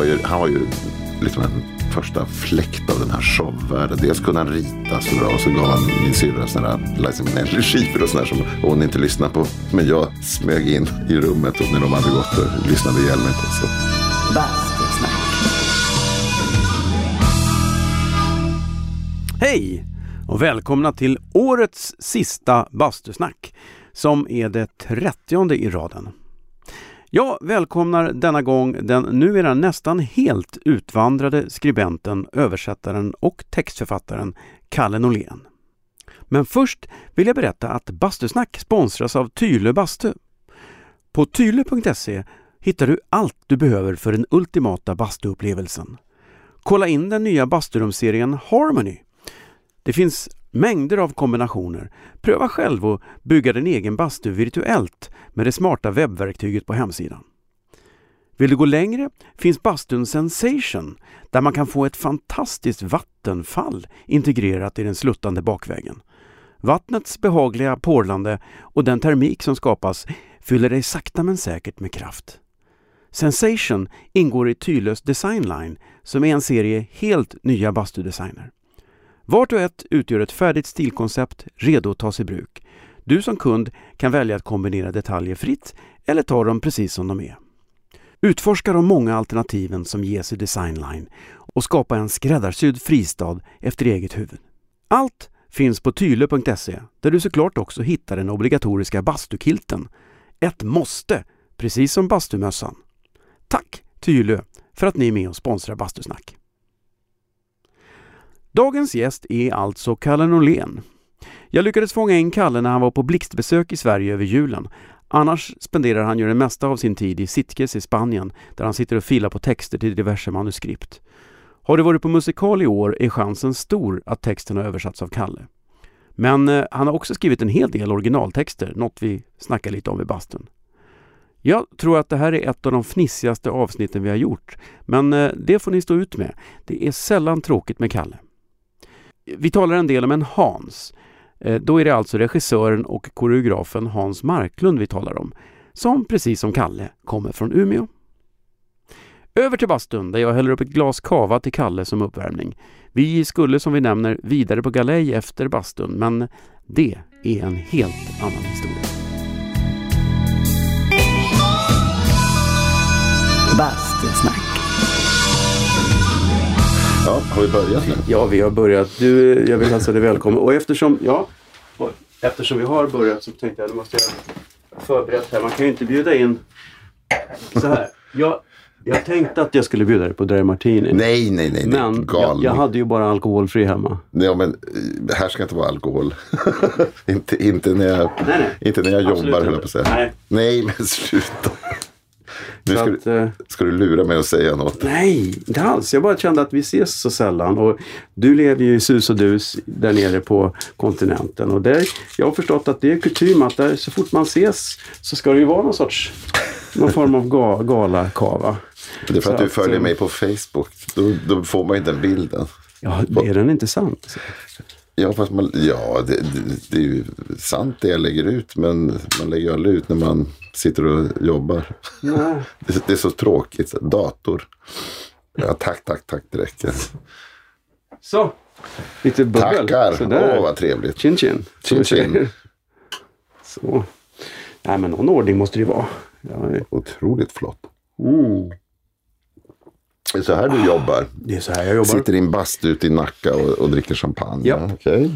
var ju, han var ju liksom en första fläkt av den här showvärlden. Dels kunde han rita så bra och så gav han min syrra sådana här liksom, Liza Minnelli-skivor och sådär som hon inte lyssnade på. Men jag smög in i rummet och när de hade gått och lyssnade ihjäl mig på. Så. Bastusnack. Hej och välkomna till årets sista bastusnack som är det trettionde i raden. Jag välkomnar denna gång den numera nästan helt utvandrade skribenten, översättaren och textförfattaren Kalle Norlén. Men först vill jag berätta att Bastusnack sponsras av Tyle bastu. På tyle.se hittar du allt du behöver för den ultimata bastuupplevelsen. Kolla in den nya basturumserien Harmony. Det finns mängder av kombinationer. Pröva själv och bygga din egen bastu virtuellt med det smarta webbverktyget på hemsidan. Vill du gå längre finns bastun Sensation där man kan få ett fantastiskt vattenfall integrerat i den sluttande bakvägen. Vattnets behagliga porlande och den termik som skapas fyller dig sakta men säkert med kraft. Sensation ingår i Tylös Designline som är en serie helt nya bastudesigner. Vart och ett utgör ett färdigt stilkoncept redo att tas i bruk. Du som kund kan välja att kombinera detaljer fritt eller ta dem precis som de är. Utforska de många alternativen som ges i Designline och skapa en skräddarsydd fristad efter eget huvud. Allt finns på tylö.se där du såklart också hittar den obligatoriska bastukilten. Ett måste, precis som bastumössan. Tack Tylö för att ni är med och sponsrar Bastusnack. Dagens gäst är alltså Kalle Norlén. Jag lyckades fånga in Kalle när han var på blixtbesök i Sverige över julen. Annars spenderar han ju det mesta av sin tid i Sitges i Spanien där han sitter och filar på texter till diverse manuskript. Har du varit på musikal i år är chansen stor att texten har översatts av Kalle. Men eh, han har också skrivit en hel del originaltexter, något vi snackar lite om i bastun. Jag tror att det här är ett av de fnissigaste avsnitten vi har gjort, men eh, det får ni stå ut med. Det är sällan tråkigt med Kalle. Vi talar en del om en Hans. Eh, då är det alltså regissören och koreografen Hans Marklund vi talar om, som precis som Kalle kommer från Umeå. Över till bastun där jag häller upp ett glas kava till Kalle som uppvärmning. Vi skulle som vi nämner vidare på galej efter bastun, men det är en helt annan historia. Bastusnack. Ja, har vi börjat nu? Ja, vi har börjat. Du, jag vill hälsa dig välkommen. Och eftersom, ja, och eftersom vi har börjat så tänkte jag, nu måste jag förberett här. Man kan ju inte bjuda in så här. Jag, jag tänkte att jag skulle bjuda dig på Dry Martini. Nej, nej, nej. Men jag, jag hade ju bara alkoholfri hemma. Ja, men eh, här ska inte vara alkohol. inte, inte när jag, Nej, nej. inte när jag Absolut jobbar, höll jag på att säga. Nej. Nej, men sluta. Nu ska, att, du, eh, ska du lura mig att säga något? nej, inte alls. Jag bara kände att vi ses så sällan. Och du lever ju i sus och dus där nere på kontinenten. Och där, jag har förstått att det är kutym att där, så fort man ses så ska det ju vara någon sorts någon form av ga, galakava. Det är för att Så du följer eh, mig på Facebook. Då, då får man ju den bilden. Ja, är den inte sann? Ja, fast man, ja det, det, det är ju sant det jag lägger ut. Men man lägger ju aldrig ut när man sitter och jobbar. Nej. Det, det är så tråkigt. Dator. Ja, tack, tack, tack. Det räcker. Så, lite bubbel. Tackar. Sådär. Åh, vad trevligt. Chin chin. Chin chin. Så. Nej, men någon ordning måste det ju vara. Ja, Otroligt flott. mm. Det är så här du jobbar. Det är så här jag jobbar. Sitter i en bastu ute i Nacka och, och dricker champagne. Ja. okej.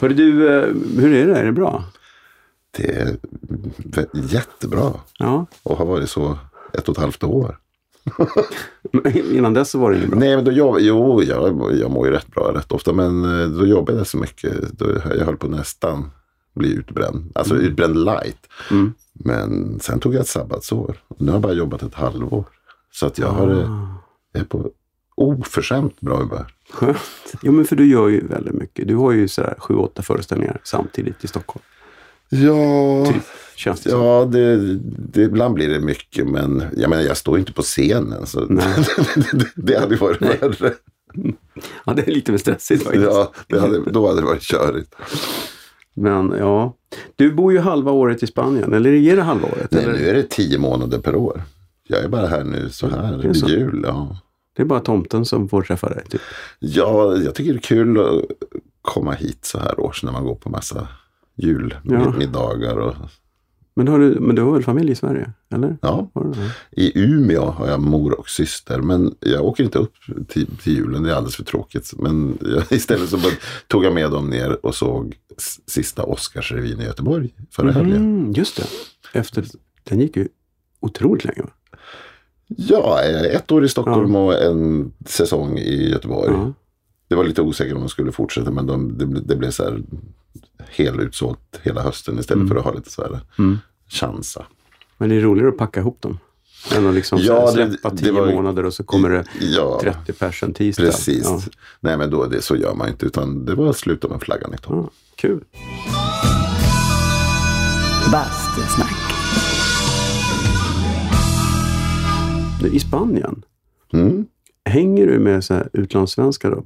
Hörru du, eh, hur är det? Är det bra? Det är jättebra. Ja. Och har varit så ett och ett halvt år. Innan dess så var det inget bra. Nej, men då jobb, jo, jag, jag mår ju rätt bra rätt ofta. Men eh, då jobbade jag så mycket. Då, jag höll på nästan bli utbränd. Alltså utbränd light. Mm. Men sen tog jag ett sabbatsår. Nu har jag bara jobbat ett halvår. Så att jag har, Ah. eh, jag är på oförskämt bra humör. Skönt. Jo, men för du gör ju väldigt mycket. Du har ju sådär sju, åtta föreställningar samtidigt i Stockholm. Ja, Typ, känns det ja det, det, ibland blir det mycket. Men jag menar, jag står ju inte på scenen. Så Nej. det, det hade varit värre. Ja, det är lite mer stressigt faktiskt. Ja, det hade, då hade det varit körigt. Men ja, du bor ju halva året i Spanien. Eller är det halva året? Nej, eller? nu är det tio månader per år. Jag är bara här nu så här Det är så. jul. Ja. Det är bara tomten som får träffa dig. Typ. ja, jag tycker det är kul att komma hit så här års när man går på massa julmiddagar. Och, Men, har du, men du har väl familj i Sverige? Eller? ja. I Umeå har jag mor och syster. Men jag åker inte upp till, till julen. Det är alldeles för tråkigt. Men jag, istället så tog jag med dem ner och såg sista Oscarsrevyn i Göteborg förra helgen. Mm, just det. Efter, den gick ju otroligt länge. Va? Ja, eh, ett år i Stockholm och en säsong i Göteborg. Ja. Det var lite osäkert om de skulle fortsätta men de, det, det blev så här helutsålt hela hösten istället för att ha lite så här Mm. chansa. Men det är roligare att packa ihop dem. Än att liksom Ja, släppa det tio var- månader och så kommer det Ja, 30 pers en tisdag. precis. Ja. Nej men då, det, så gör man inte utan det var slut med flaggan i topp. Ja, kul. Bastusnack. I Spanien, Mm. hänger du med så här utlandssvenskar då?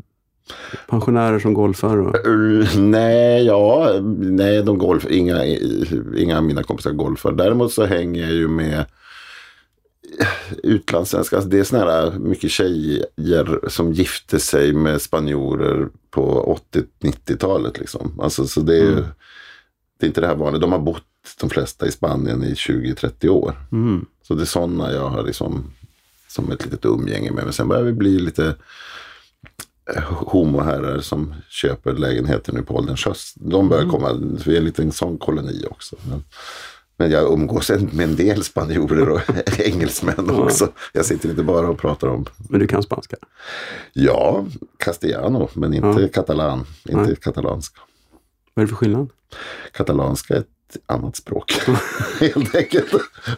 Pensionärer som golfar och... Uh, nej, ja, nej, de golf, inga, inga av mina kompisar golfar. Däremot så hänger jag ju med utlandssvenskar. Alltså det är såna här mycket tjejer som gifte sig med spanjorer på 80-90-talet. Liksom. Alltså, så det är ju det är inte det här vanliga. De har bott de flesta i Spanien i 20-30 år. Mm. Så det är sådana jag har liksom som ett litet umgänge med. Men sen börjar vi bli lite eh, homoherrar som köper lägenheter nu på ålderns höst. De börjar komma, vi är en liten sån koloni också. Men, men jag umgås med en del spanjorer och engelsmän också. Jag sitter inte bara och pratar om, Men du kan spanska? ja, castellano, men inte katalan, inte katalanska. Vad är det för skillnad? Katalanska är ett annat språk. Helt enkelt.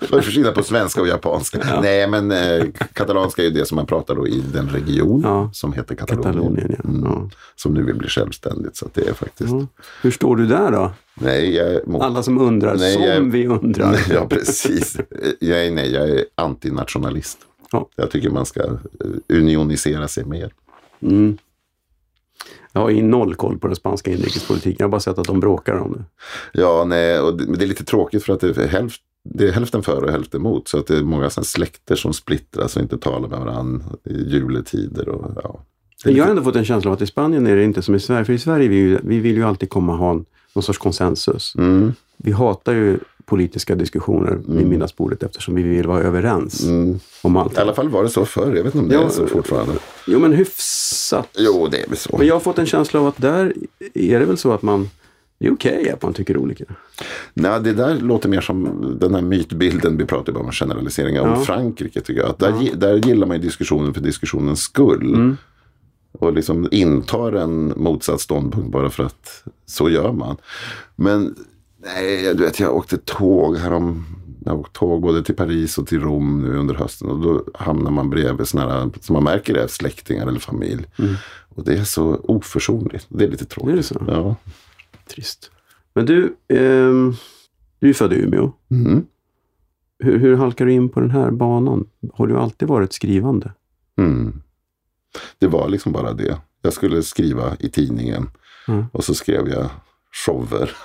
För skillnad på svenska och japanska? Nej, men eh, katalanska är ju det som man pratar då i den region Ja. som heter Katalonien. Katalonien, ja. Mm. ja. Som nu vill bli självständigt. Så det är faktiskt... ja. Hur står du där då? Nej, jag mot... Alla som undrar, Nej, som jag- vi undrar. Nej, ja, precis. Jag är, nej, jag är antinationalist. Ja. Jag tycker man ska eh, unionisera sig mer. Mm. Jag har ju noll koll på den spanska inrikespolitiken. Jag har bara sett att de bråkar om det. Ja, nej, och det, det är lite tråkigt för att det är, hälft, det är hälften för och hälften emot. Så att det är många släkter som splittras och inte talar med varandra i juletider. Och, ja. Jag har ändå fått en känsla av att i Spanien är det inte som i Sverige. För i Sverige vi, vi vill ju alltid komma och ha en, någon sorts konsensus. Mm, Vi hatar ju politiska diskussioner vid middagsbordet eftersom vi vill vara överens mm. om allt. I alla fall var det så förr. Jag vet inte om det Ja, är så fortfarande. Jo, men hyfsat. Jo, det är väl så. Men jag har fått en känsla av att där är det väl så att man det är okej att man tycker olika. Nej, det där låter mer som den här mytbilden vi pratar bara om generaliseringar om Ja. Frankrike tycker jag. Att där, gi- där gillar man ju diskussionen för diskussionens skull. Mm. Och liksom intar en motsatt ståndpunkt bara för att så gör man. Men nej, du vet jag åkte tåg härom. Jag har åkt tåg både till Paris och till Rom nu under hösten. Och då hamnar man bredvid sådana här, som man märker är släktingar eller familj. Och det är så oförsonligt. Det är lite tråkigt. Mm. Är det så? Ja. Trist. Men du, ehm, du är född i Umeå. Mm. Hur, hur halkar du in på den här banan? Har du alltid varit skrivande? Mm. Det var liksom bara det. Jag skulle skriva i tidningen Mm. och så skrev jag shower.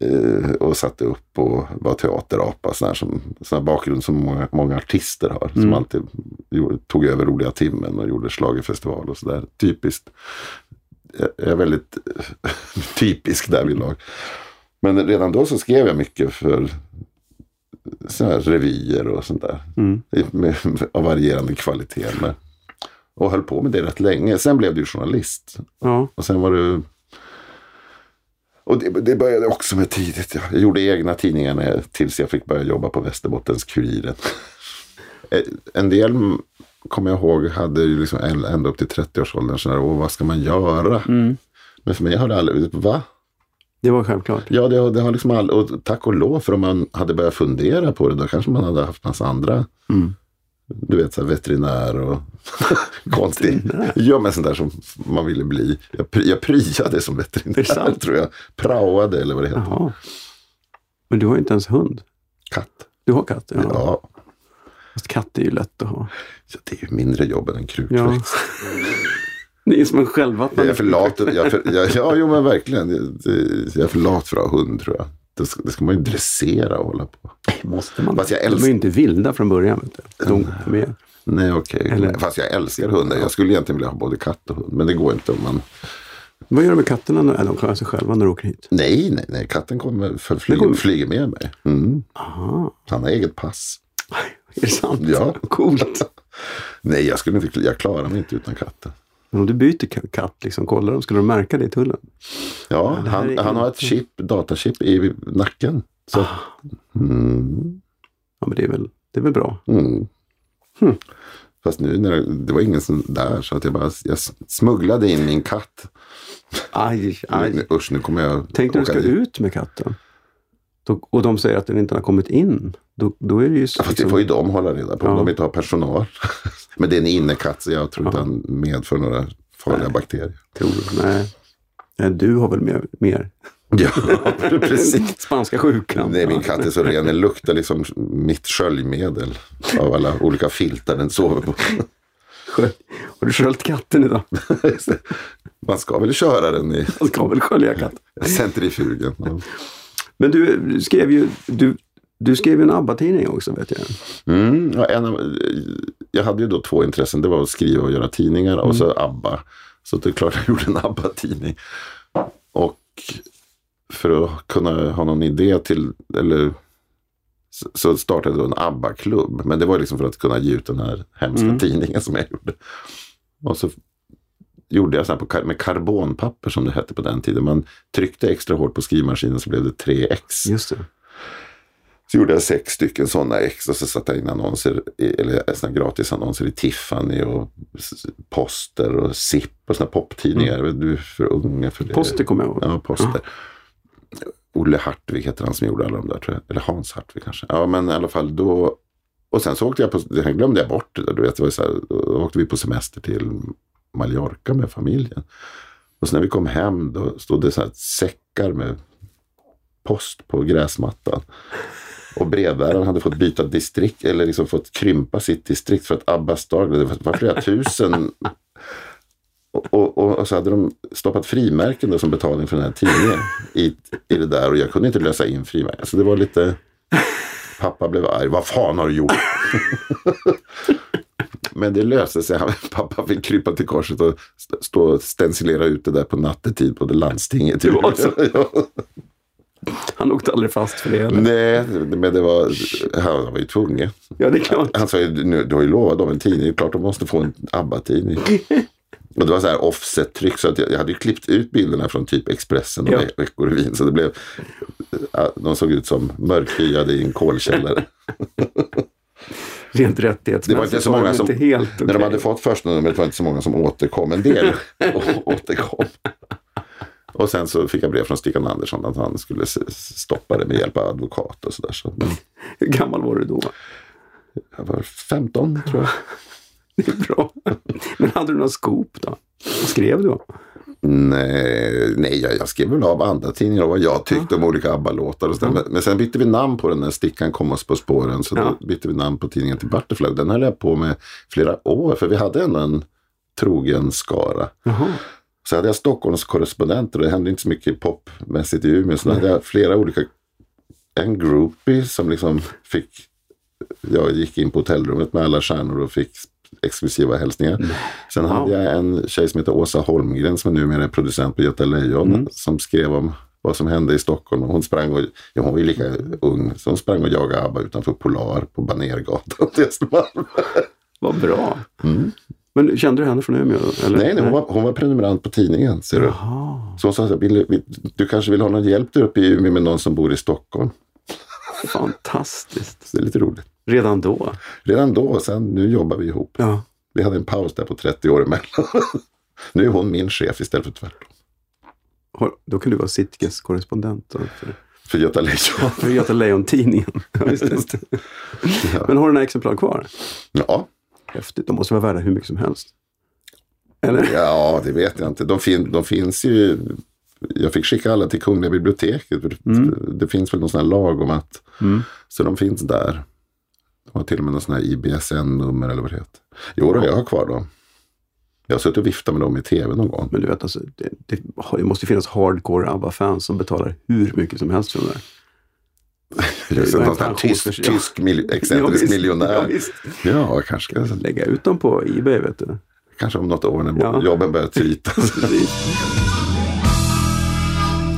Eh, och satte upp och var teaterapa. Sån här, som, sån här bakgrund som många, många artister har. Som Mm. alltid gjorde, tog över roliga timmen och gjorde schlagerfestival och sådär. Typiskt. Jag jag är väldigt typisk därvidlag. Men redan då så skrev jag mycket för såna här revyer och sånt där. Mm. Med, av varierande kvalitet. Med. Och höll på med det rätt länge. Sen blev du journalist. Ja, Och sen var du... Och det, det började också med tidigt. ja. Jag gjorde egna tidningar när tills jag fick börja jobba på Västerbottens Kuriren. Eh, en del mm, kommer jag ihåg hade ju liksom ända upp till 30-årsåldern sådär, Åh, vad ska man göra? Men för mig har det aldrig, va? det var självklart. Ja, det, har- det har liksom aldrig, och tack och lov, för om man hade börjat fundera på det, då kanske man hade haft massa andra, Mm. Du vet, så här, veterinär och konstigt. Ja, men sånt där som man ville bli. Jag, pry- jag pryade som veterinär, tror jag. Praoade, eller vad det heter. Jaha. Men du har ju inte ens hund. Katt. Du har katt? Ja. Ja. Fast katt är ju lätt att ha. Så det är ju mindre jobb än en Ja. krukväxt. Det är som en Jag är självvattnande för lat. Jag för, jag, ja, jo men verkligen. Jag är för lat för att ha hund, tror jag. Katter, ska- det ska man ju dressera och hålla på. Måste man? Fast jag De är älskar- ju inte vilda från början. Du. De, de är, Nej, okej. Eller- Fast jag älskar hundar. Jag skulle egentligen vilja ha både katt och hund. Men det går inte om man... vad gör de med katterna? när- de klarar sig själva när de åker hit? Nej, nej, nej. Katten kommer, för, Det flyger, kommer- flyger med mig. Mm. Han har eget pass. Är det sant? Ja. Coolt. Nej, jag, skulle inte, jag klarar mig inte utan katten. Men om du byter ka- katt, liksom, kollar de, skulle de märka det i tullen? Ja, det han, han har ett chip, datachip i nacken. Så, mm, Ja, men det är väl, det är väl bra. mm. Hm. Fast nu när det, det var ingen som där så att jag bara jag smugglade in min katt. Aj, aj. Usch, nu kommer jag Tänk när du ska dit. ut med katten. Då, och de säger att den inte har kommit in. Då, då är det ju så. Ja, det liksom- får ju de hålla reda på om Ja. de inte har personal. Men det är en innekatt så jag tror inte han medför några farliga bakterier. Tror du? Nej. Nej, du har väl mer? mer. Ja, precis. Spanska sjukan. Nej, min katt är så ren. Den luktar liksom mitt sköljmedel av alla olika filtar den sover på. Har du sköljt katten idag? Man ska väl köra den i Man ska väl skölja katten. centrifugen. Ja. Men du skrev ju, du, du skrev en ABBA-tidning också vet jag. Mm, ja, en av, jag hade ju då två intressen. Det var att skriva och göra tidningar och så ABBA. Så det är klart jag gjorde en ABBA-tidning. Och för att kunna ha någon idé till, eller så- startade jag en ABBA-klubb. Men det var liksom för att kunna ge ut den här hemska Mm. tidningen som jag gjorde. Och så gjorde jag så här på, med karbonpapper som det hette på den tiden. Man tryckte extra hårt på skrivmaskinen så blev det 3x. Just det. Så gjorde jag sex stycken sådana ex och så satte jag in annonser, eller såna gratisannonser i Tiffany och Poster och Zipp och såna poptidningar. Du är för unga för det. Poster kommer jag ihåg. Ja, Poster. Olle Hartvig heter han som gjorde alla de där tror jag. Eller Hans Hartvig kanske. Ja, men i alla fall då. Och sen så åkte jag på, det glömde jag bort det där. Du vet, det var så här, då åkte vi på semester till Mallorca med familjen. Och så när vi kom hem då stod det så här säckar med post på gräsmattan. Och brevbäraren hade fått byta distrikt eller liksom fått krympa sitt distrikt för att Abbas dag, det var flera tusen. Och, och, och, och så hade de stoppat frimärken då som betalning för den här tidningen i, i det där och jag kunde inte lösa in frimärken. Så det var lite... Pappa blev arg. Vad fan har du gjort? Men det löste sig. Han- Pappa fick krypa till korset och st- stå och stencilera ut det där på nattetid på det landstinget. Det var så? Han åkte aldrig fast för det heller. Nej, men det var, han var ju tvungen. Ja, det är klart. Han sa ju, nu, du har ju lovat dem en tidning, det är klart de måste få en ABBA-tidning. Och det var så här offset-tryck så att jag, jag hade ju klippt ut bilderna från typ Expressen och Ja. Ve- Veckorevyn. Så det blev, de såg ut som mörkhyade i en kolkällare. Rent rättighetsmässigt Det var inte så många som, inte helt okej. när de hade fått första numret var det inte så många som återkom. En del återkom. Och sen så fick jag brev från Stickan Andersson att han skulle stoppa det med hjälp av advokat och sådär. Så, men Hur gammal var du då? jag var 15 tror jag. Det är bra. Men hade du några scoop då? Vad skrev du? Nej, nej jag, jag skrev väl av andra tidningar och vad jag tyckte om olika ABBA-låtar. Och sådär. Men, men sen bytte vi namn på den när Stickan kom oss på spåren. Så Ja. då bytte vi namn på tidningen till Butterfly. Den höll jag på med flera år. För vi hade ändå en trogen skara. Jaha. Så hade jag Stockholms korrespondenter och det hände inte så mycket popmässigt i Umeå. Så då hade jag flera olika, en groupie som liksom fick, jag gick in på hotellrummet med alla stjärnor och fick exklusiva hälsningar. Sen Wow. hade jag en tjej som heter Åsa Holmgren som är numera är producent på Göta Lejon som skrev om vad som hände i Stockholm. Hon sprang och, ja, hon var ju lika ung, så hon sprang och jagade ABBA utanför Polar på Banergatan till Östermalm. Vad bra. Men kände du henne från Umeå? Eller? Mm. Nej, nej hon, var, hon var prenumerant på tidningen. Ser du. Så hon sa, vill, du kanske vill ha någon hjälp där uppe i Umeå med någon som bor i Stockholm. fantastiskt. Det är lite roligt. Redan då? Redan då, sen nu jobbar vi ihop. Ja. Vi hade en paus där på 30 år emellan. nu är hon min chef istället för tvärtom. Då kan du vara Citykes korrespondent för, För Göta Lejon. för Göta Lejon-tidningen. Ja. Men har du några exemplar kvar? ja. Häftigt. De måste vara värda hur mycket som helst. Eller? ja, det vet jag inte. De, fin, de finns ju... Jag fick skicka alla till Kungliga biblioteket. för Det finns väl någon sån här lag om att... Mm. Så de finns där. De har till och med någon sån här IBSN-nummer eller vad det heter. Jo, då, jag har kvar dem. Jag har suttit och viftat med dem i tv någon gång. Men du vet, alltså, det, det, det måste finnas hardcore ABBA-fans som betalar hur mycket som helst för det där. Just en sån här tysk, pensionsförs- tysk mil, Ja, excentrisk visst. miljonär. Ja. Ja, kanske, ska- Lägga ut dem på Ebay vet du. kanske om något år när Ja. jobben börjar tryta.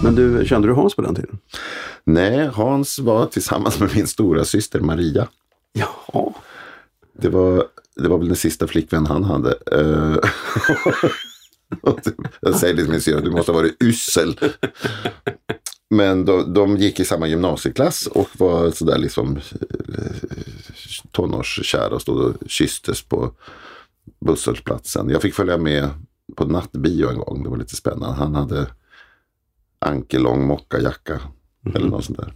Men du, kände du Hans på den tiden? Nej, Hans var tillsammans med min stora syster Maria. Ja. Det var, det var väl den sista flickvän han hade. Eh, jag säger det till min syrra, du måste ha varit usel. Men de, de gick i samma gymnasieklass och var sådär liksom eh, tonårskära och stod och kysstes på busshållplatsen. Jag fick följa med på nattbio en gång, det var lite spännande. Han hade ankellång mockajacka eller något sånt där.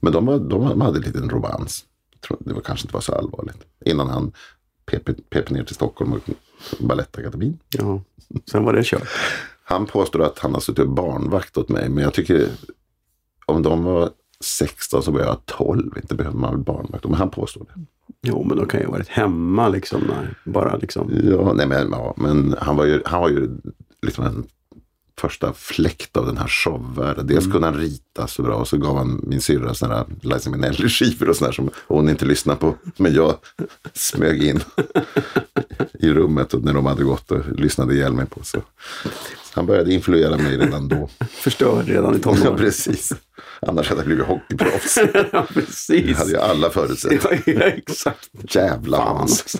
Men de, var, de, de hade en liten romans. Jag det var kanske inte var så allvarligt. Innan han pep, pep ner till Stockholm och Balettakademin. ja. Sen var det kört. Han påstår att han har suttit barnvakt åt mig. Men jag tycker om de var 16 så var jag 12. Inte behöver man väl barnvakt. Men han påstår det. Jo, men de kan ju ha varit hemma liksom. När, bara liksom. Ja, nej, men, ja, men han var ju, han var ju liksom en första fläkt av den här showvärlden. Dels kunde han rita så bra och så gav han min syrra sådana här Liza Minnelli-skivor och sådär som hon inte lyssnade på. Men jag smög in i rummet och när de hade gått och lyssnade ihjäl mig på. Så. Han började influera mig redan då. Förstörd redan i Ja, tonåren. precis. Annars hade jag blivit hockeyproffs. ja, precis. hade ju alla förutsättningar. Ja, ja, exakt. Jävla. Hans.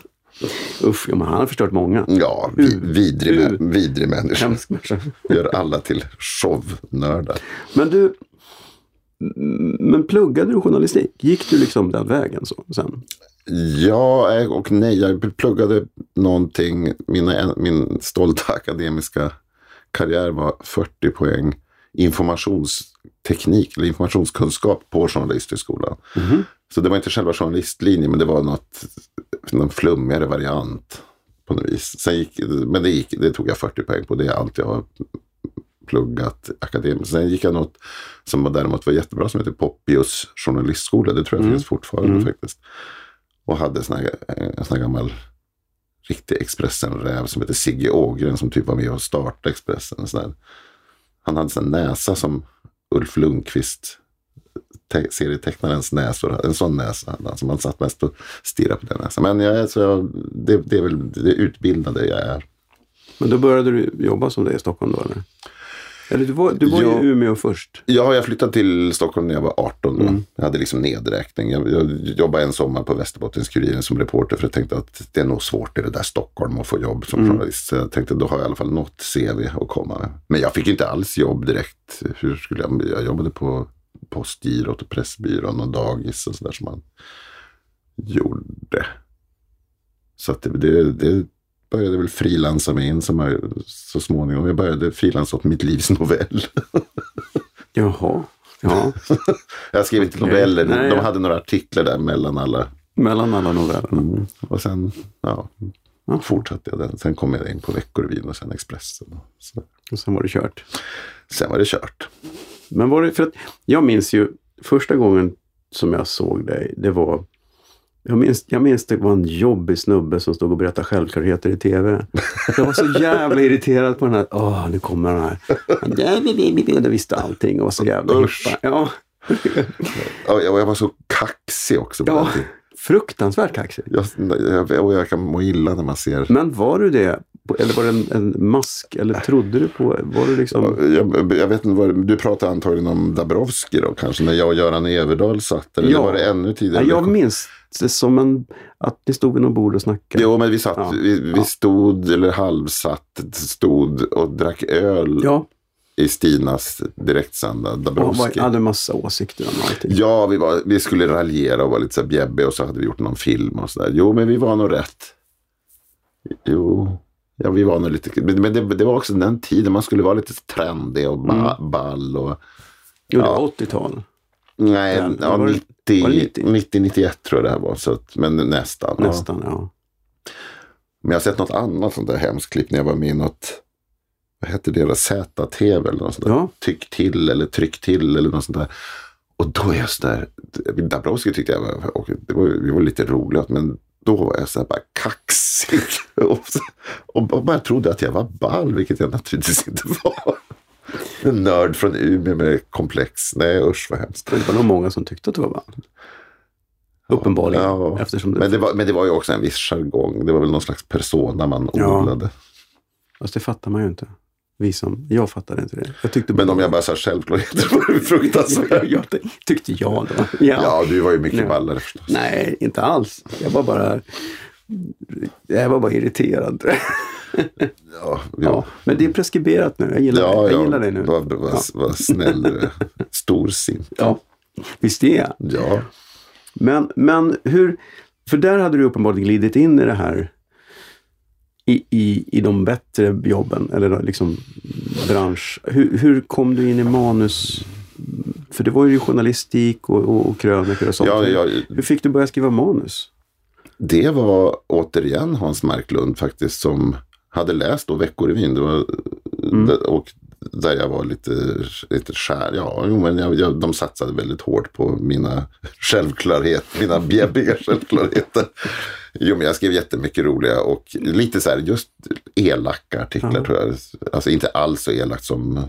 Usch, ja, han har förstört många. Ja, vi, vidrig, Uh. vidrig människa. Människa. Gör alla till shownördar. Men du, men pluggade du journalistik? Gick du liksom den vägen så sen? Ja eh, och nej. Jag pluggade någonting. Mina, min stolta akademiska karriär var 40 poäng informationsteknik eller informationskunskap på Journalisthögskolan. Så det var inte själva journalistlinjen men det var något, någon flummigare variant på något vis. Sen gick, men det, gick, det tog jag 40 poäng på. Det är allt jag har pluggat akademiskt. Sen gick jag något som var däremot var jättebra som heter Poppius journalistskola. Det tror jag finns fortfarande faktiskt. Och hade sån här, en sån här gammal riktig Expressen-räv som heter Sigge Ågren som typ var med och startade Expressen. En sån här, han hade en näsa som Ulf Lundqvist serietecknarens näsor. En sån näsa hade han. Så man satt mest och stirrade på den näsan. Men jag, är så, det, det är väl det utbildade jag är. Men då började du jobba som det i Stockholm då eller? Eller du var, du var Ja. i Umeå först. Ja, jag flyttade till Stockholm när jag var 18. Då. Jag hade liksom nedräkning. Jag, jag jobbade en sommar på Västerbottens-Kuriren som reporter för jag tänkte att det är nog svårt i det där Stockholm att få jobb som journalist. Så jag tänkte då har jag i alla fall något CV att komma med. Men jag fick inte alls jobb direkt. Hur skulle jag, jag jobbade på Postgirot och Pressbyrån och dagis och sådär som man gjorde. Så att det, det, det började väl frilansa mig in som så småningom. Jag började frilansa åt mitt livs novell. Jaha. Ja, Jag skrev inte Okej. noveller. Nej, de ja. hade några artiklar där mellan alla. mellan alla novellerna. Och sen ja, fortsatte jag den. Sen kom jag in på Veckorevyn och sen Expressen. och Så. Och sen var det kört. Sen var det kört. Men var det, för att jag minns ju första gången som jag såg dig, det var jag minns, jag minns det var en jobbig snubbe som stod och berättade självklarheter i tv. Jag var så jävla irriterad på den här, åh nu kommer den här. Det visste allting och var så jävla hippa. Ja, Ja, jag, jag var så kaxig också. På ja. Fruktansvärt kaxig. Jag, och jag kan må illa när man ser. Men var du det? Eller var det en, en mask? Eller trodde du på, var du liksom... Jag, jag vet inte du pratar antagligen om Dabrowski då kanske, när jag och Göran Everdahl satt. Eller Ja. var det ännu tidigare? Ja, jag minns det som en, att ni stod vid något bord och snackade. Jo, men vi satt, Ja. vi, vi stod, eller halvsatt, stod och drack öl Ja, i Stinas direktsända Dabrowski. hade massa åsikter om allting. Ja, vi, var, vi skulle raljera och vara lite så här bjäbbiga och så hade vi gjort någon film och sådär. Jo, men vi var nog rätt. Jo, ja, vi var nog lite... Men det, det var också den tiden man skulle vara lite trendig och ba, ball och... Jo, det Ja. var 80-tal. Nej, Ja, ja, var det- 90, var det 90? 90, 91 tror jag det här var. Så att, men nästan. Ja. Nästan, ja. Men jag har sett något annat sånt där hemskt klipp när jag var med i något, vad hette då? ZTV eller något sånt där. Ja. Tyck till eller tryck till eller något sånt där. Och då är jag sådär, Dabrowski tyckte jag var, och det var, vi var lite roliga, men då var jag så här bara kaxig. Och, så- och bara trodde att jag var ball, vilket jag naturligtvis inte var. En nörd från Umeå med komplex. Nej usch vad hemskt. Det var nog många som tyckte att det var band. Uppenbarligen. Ja. Eftersom det, Men det, var, men det var ju också en viss jargong. Det var väl någon slags persona man Ja. odlade. Fast det fattar man ju inte. Vi som, jag fattade inte det. Jag tyckte Men om jag bara sa självklarheter var det fruktansvärt. jag, jag, tyckte jag då. Ja. Ja, du var ju mycket Nej. ballare förstås. Nej, inte alls. Jag var bara, jag var bara irriterad. Ja, Ja. Men det är preskriberat nu. Jag gillar, Ja, det. jag ja, gillar det nu. Vad vad- vad snäll. Storsint. Ja. Visst är jag. Ja. Men, men hur, för där hade du uppenbarligen glidit in i det här i, i, i de bättre jobben, eller liksom bransch. Hur, hur kom du in i manus? För det var ju journalistik och, och, och krönikor och sånt. Ja, ja, Hur fick du börja skriva manus? det var återigen Hans Marklund faktiskt som hade läst då Veckorevyn. Det var, Mm. Och där jag var lite, lite skär. Ja, men jag, jag, de satsade väldigt hårt på mina självklarheter, mina bjäbbiga självklarheter. Jo, men jag skrev jättemycket roliga och lite så här just elaka artiklar Ja. tror jag. Alltså inte alls så elakt som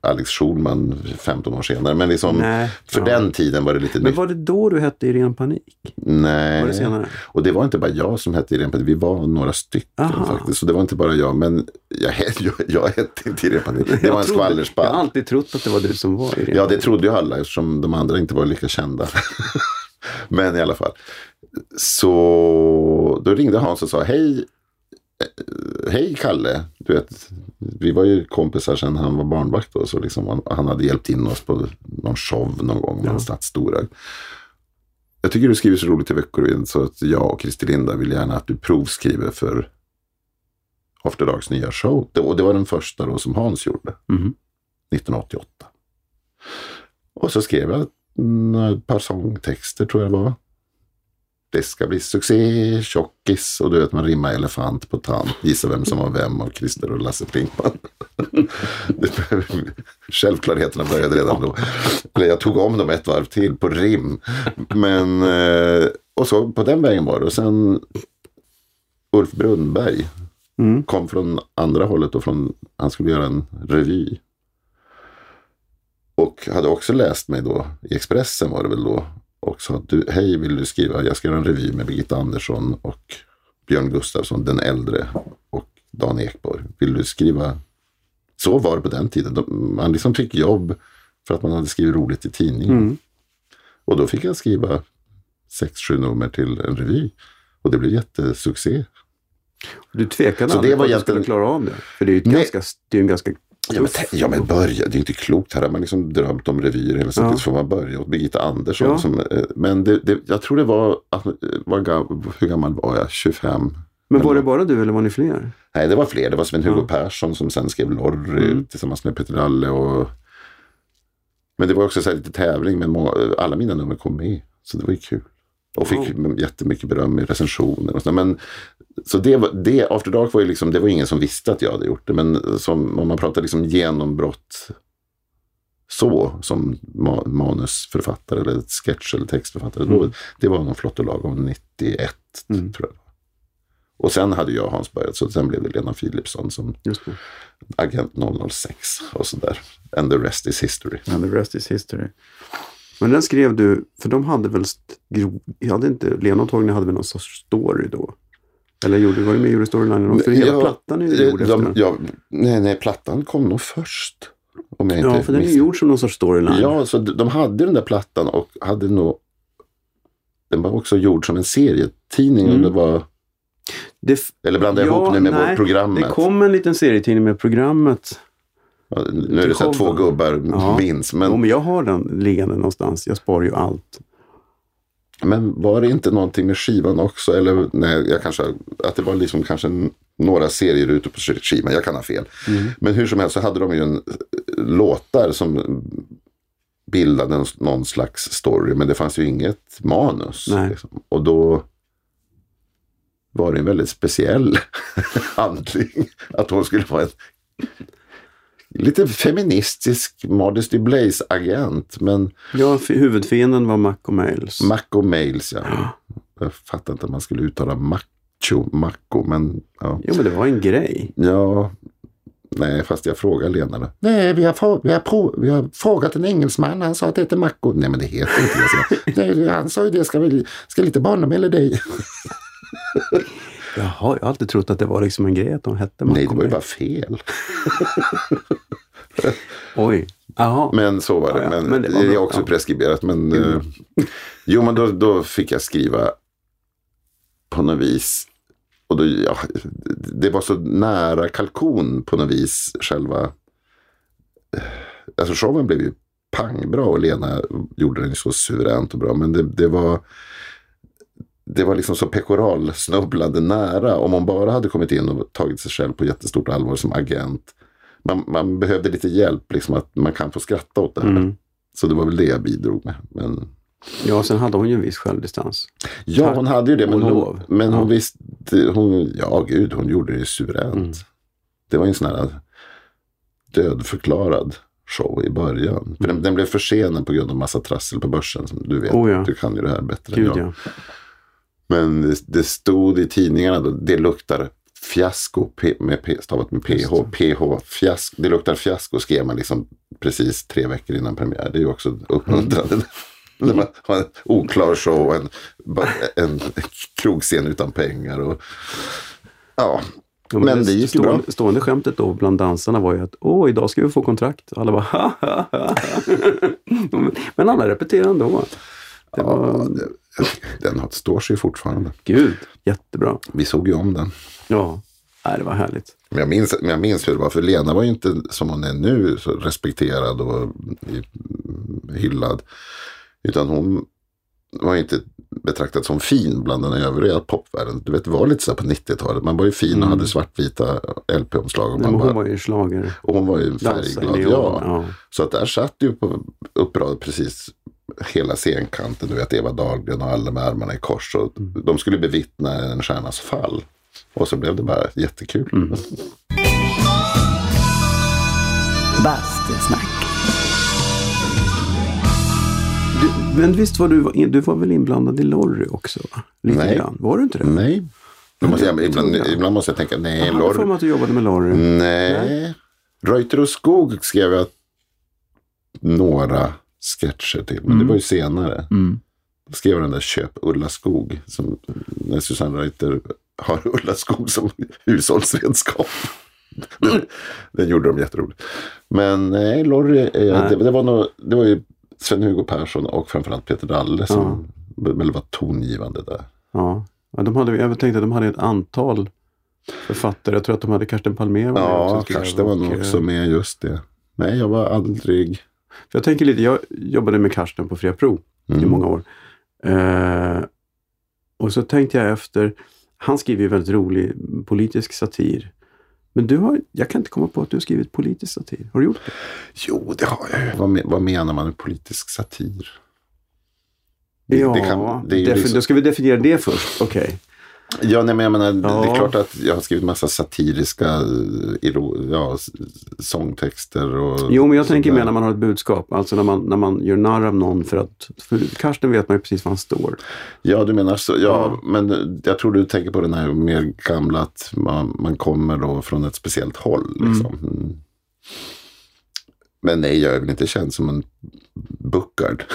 Alex Schulman 15 år senare. Men liksom Nej. för Ja. den tiden var det lite Men nytt. var det då du hette i ren panik? Nej. Det? Och det var inte bara jag som hette Irene Panik, vi var några stycken Aha. faktiskt. Så det var inte bara jag, men jag, jag, jag hette inte Irene Panik. Det var en Jag trodde- Jag har skvallerspalt. alltid trott att det var du som var i ren Ja, det trodde ju alla eftersom de andra inte var lika kända. men i alla fall. Så då ringde Hans och sa hej. eh, Hej Kalle, du vet, vi var ju kompisar sedan han var barnvakt då, så liksom han, hade hjälpt in oss på någon show någon gång, någonstans stora. Jag tycker du skriver så roligt i Veckorevyn så att jag och Christer Linda vill gärna att du provskriver för After Darks nya show. Och det var den första då som Hans gjorde, Mhm. 1988. Och så skrev jag mm, ett par sångtexter tror jag det var. Det ska bli succé, tjockis och du vet man rimmar elefant på tant. Gissa vem som var vem av Christer och Lasse Pinkman. Självklarheterna började redan då. Eller jag tog om dem ett varv till på rim. Men, eh, och så på den vägen var det. Och sen Ulf Brunnberg Mm. kom från andra hållet och från, han skulle göra en revy. Och hade också läst mig då, i Expressen var det väl då, och sa att du, hej vill du skriva, jag ska göra en revy med Birgitta Andersson och Björn Gustafsson, den äldre, och Dan Ekborg. Vill du skriva? Så var det på den tiden. De, man liksom fick jobb för att man hade skrivit roligt i tidningen. Mm. Och då fick jag skriva sex, sju nummer till en revy. Och det blev jättesuccé. Du tvekade Så aldrig det var att du skulle klara av det? För det är ju Nej. ganska, det är en ganska Ja men, ja men börja, det är inte klokt. Här har man liksom drömt om revyer hela sitt Ja. får man börja åt Birgitta Andersson. Ja. Som, eh, men det, det, jag tror det var, var hur gammal var jag? 25? Men var det bara du eller var ni fler? Nej, det var fler. Det var Sven-Hugo Ja. Persson som sen skrev Lorry Mm. tillsammans med Peter Lalle. Och... Men det var också så här lite tävling. Men många, alla mina nummer kom med. Så det var ju kul. Och fick jättemycket beröm i recensioner. Och så. Men, så det, var, det, After Dark var ju liksom, det var ingen som visste att jag hade gjort det. Men som, om man pratar liksom genombrott så, som ma manusförfattare eller sketch eller textförfattare. Då, det var någon flott och lagom 91, Mm. tror jag. Och sen hade jag Hans börjat, så sen blev det Lena Philipsson som agent 006 och sådär. And the rest is history. And the rest is history. Men den skrev du, för de hade väl, hade inte, Lena och Torgny hade väl någon sorts story då? Eller gjorde, var du med och gjorde storylinen? För hela Ja, plattan är ju gjord efter ja, nej, nej, plattan kom nog först. Om jag inte Ja, för den är ju gjord som någon sorts storyline. Ja, så de de hade den där plattan och hade nog... Den var också gjord som en serietidning. Mm. Och det var, Det, eller blandade jag Ja, ihop nu med nej, programmet. det kom en liten serietidning med programmet. Ja, nu är det så att två gubbar Ja. minns. Men... Men, men jag har den liggande någonstans. Jag sparar ju allt. Men var det inte någonting med skivan också? Eller nej, jag kanske, att det var liksom kanske några serier ute på skivan. Jag kan ha fel. Mm. Men hur som helst så hade de ju en eh, låtar som bildade någon slags story. Men det fanns ju inget manus. Liksom. Och då var det en väldigt speciell handling. Att hon skulle vara en lite feministisk Modesty Blaze-agent. Men Ja, huvudfienden var Mac och Mails. Mac och Mails, ja. Jag fattar inte att man skulle uttala macho, Macco, men ja. Jo, men det var en grej. Ja, Nej, fast jag frågar Lena. Nej, vi har, vi, har vi har frågat en engelsman. Han sa att det heter Macko. Nej, men det heter inte det. Nej, han sa ju det. Ska, vi, ska lite barnum eller dig? Jaha, jag har alltid trott att det var liksom en grej att de hette Nej, det var ju bara fel. Oj. Jaha. Men så var det. Men, Men det var det är också Ja. preskriberat. Men, eh, jo, men då, då fick jag skriva på något vis. Och då, ja, det var så nära kalkon på något vis. Själva... eh, Alltså showen blev ju pangbra och Lena gjorde den så suveränt och bra. Men det, det var... Det var liksom så pekoralsnubblande nära. Om hon bara hade kommit in och tagit sig själv på jättestort allvar som agent. Man, man behövde lite hjälp, liksom att man kan få skratta åt det här. Mm. Så det var väl det jag bidrog med. Men, Ja, sen hade hon ju en viss självdistans. ja, hon hade ju det. Men hon, lov. men hon Ja. visste, hon, ja gud, hon gjorde det suveränt. Mm. Det var ju en sån här dödförklarad show i början. För den, den blev försenad på grund av massa trassel på börsen. Som du vet, Oh ja. du kan ju det här bättre Gud än jag. ja. Men det, det stod i tidningarna då, det luktar fiasko P, med P, stavat med PH. PH, fiasko. Det luktar fiasko skrev man liksom precis tre veckor innan premiär. Det är ju också uppmuntrande. När man har en oklar show och en, en krogscen utan pengar. Och, ja, Ja, Men det gick ju stående, bra. stående skämtet då bland dansarna var ju att åh, idag ska vi få kontrakt. Alla bara ha, ha, ha. Men alla repeterade ändå. Det var, ja det, den har- står sig fortfarande. gud, jättebra. Vi såg ju om den. Ja, Nej, det var härligt. Men jag, minns, men jag minns hur det var, för Lena var ju inte som hon är nu, så respekterad och i- hyllad. Utan hon var ju inte betraktad som fin bland den övriga popvärlden. Du vet, det var lite så på 90-talet. Man var ju fin och hade svartvita LP-omslag. Och, Nej, man men hon bara, var ju schlager. och hon var ju färgglad. Ja. Ja. Så att där satt ju på upprad precis hela scenkanten. Du vet Eva Dahlgren och alla med armarna i kors. Och Mm. De skulle bevittna en stjärnas fall. Och så blev det bara jättekul. Mm. Bastusnack. Du, men visst var du, du var väl inblandad i Lorry också? Lite Nej. Grann. Var du inte det? Nej. Måste jag, ibland, jag. ibland måste jag tänka, nej, Jag hade för Lorry. mig att du jobbade med Lorry. Nej. Reuter och Skog skrev jag några sketcher till. Men det var ju senare. Mm. Då skrev den där Köp Ulla Skog. Som, när Susanne Reuter har Ulla Skog som hushållsredskap. den, den gjorde de jätteroligt. Men nej, Lorry, eh, det, det, var nog, det var ju Sven-Hugo Persson och framförallt Peter Dalle som väl var tongivande där. Ja. ja de hade, jag tänkte att de hade ett antal författare. Jag tror att de hade Karsten Palmér Ja, det var nog eh, också med just det. Nej, jag var aldrig... För jag tänker lite, jag jobbade med Karsten på Fria Pro i Mm. många år. Eh, och så tänkte jag efter, han skriver ju väldigt rolig politisk satir. Men du har, jag kan inte komma på att du har skrivit politisk satir. Har du gjort det? Jo, det har jag vad, vad menar man med politisk satir? Det- ja, det kan- det defi- liksom- då ska vi definiera det först. Okej. Ja, nej, men jag menar, det- det Ja. är klart att jag har skrivit massa satiriska eh, ja, sångtexter. Och Jo, men jag tänker mer när man har ett budskap. Alltså när man, när man gör narr av någon för att... För Karsten vet man ju precis var han står. Ja, du menar så. Ja, Ja. men jag tror du tänker på den här mer gamla att man, man kommer då från ett speciellt håll. Liksom. Mm. Men nej, jag är väl inte känd som en buckard.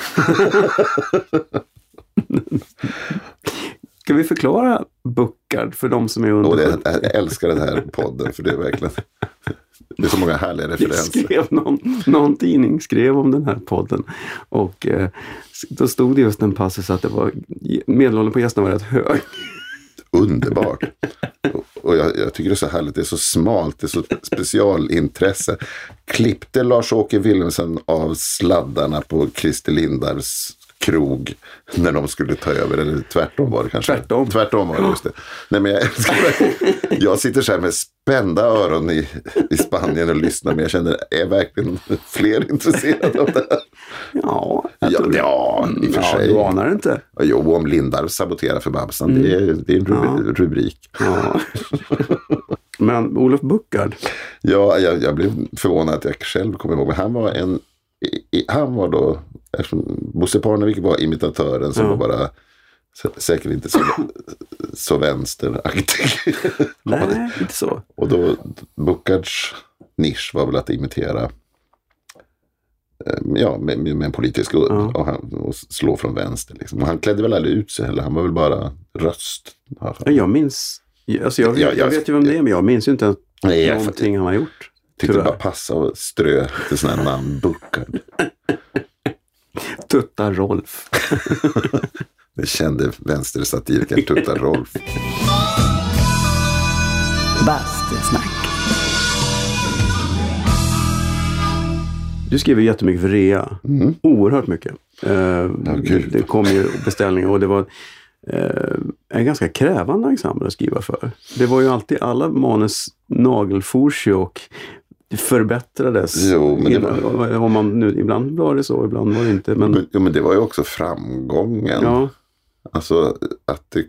Ska vi förklara Buckard för de som är under Och det, 70? jag älskar den här podden för det är verkligen det är så många härliga Det referenser. skrev någon, någon tidning skrev om den här podden. Och eh, då stod det just en passus att det var medelåldern på gästerna var rätt hög. Underbart. Och- jag, jag tycker det är så härligt. Det är så smalt. Det är så specialintresse. Klippte Lars-Åke Wilhelmsen av sladdarna på Christer Lindars krog när de skulle ta över. Eller tvärtom var det kanske. Tvärtom. Tvärtom var det just det. Nej, men jag, jag sitter så här med spända öron i, i Spanien och lyssnar. Men jag känner, är verkligen fler intresserade av det här? Ja, jag Ja, tror det. ja, i och för ja, sig. du anar inte. Jo, om Lindar saboterar för Babsan. Det, är, det är en rubri- rubrik. Ja. Men Olof Buckard, Ja, jag, jag blev förvånad att jag själv kom ihåg. Men han var en... I, han var då... Eftersom Bosse Parnevik var imitatören som Ja. var bara sä, säkert inte så, så vänsteraktig. nej, inte så. Och då Buckards nisch var väl att imitera eh, Ja, med, med en politisk udd Ja. och, han, och slå från vänster. Liksom. Han klädde väl aldrig ut sig heller. Han var väl bara röst. jag. Jag minns, alltså jag, Ja, jag, jag- vet ju vem det är, men jag minns ju inte Nej, jag någonting han har gjort. Tyckte det tyvärr. bara passade att strö lite sådana här namn. Buckard. Tutta Rolf. Det kände vänstersatirikern Tutta Rolf. Bastusnack. Du skriver jättemycket för rea. Oerhört mycket. Eh, Mm. Gud. det kom ju beställningar och det var eh, en ganska krävande ensemble att skriva för. Det var ju alltid alla manus nagelfors ju och förbättrades. Jo, men det Innan- om man nu, ibland var det så, ibland var det inte. Men, Men, ja, men det var ju också framgången. ja, Alltså att det,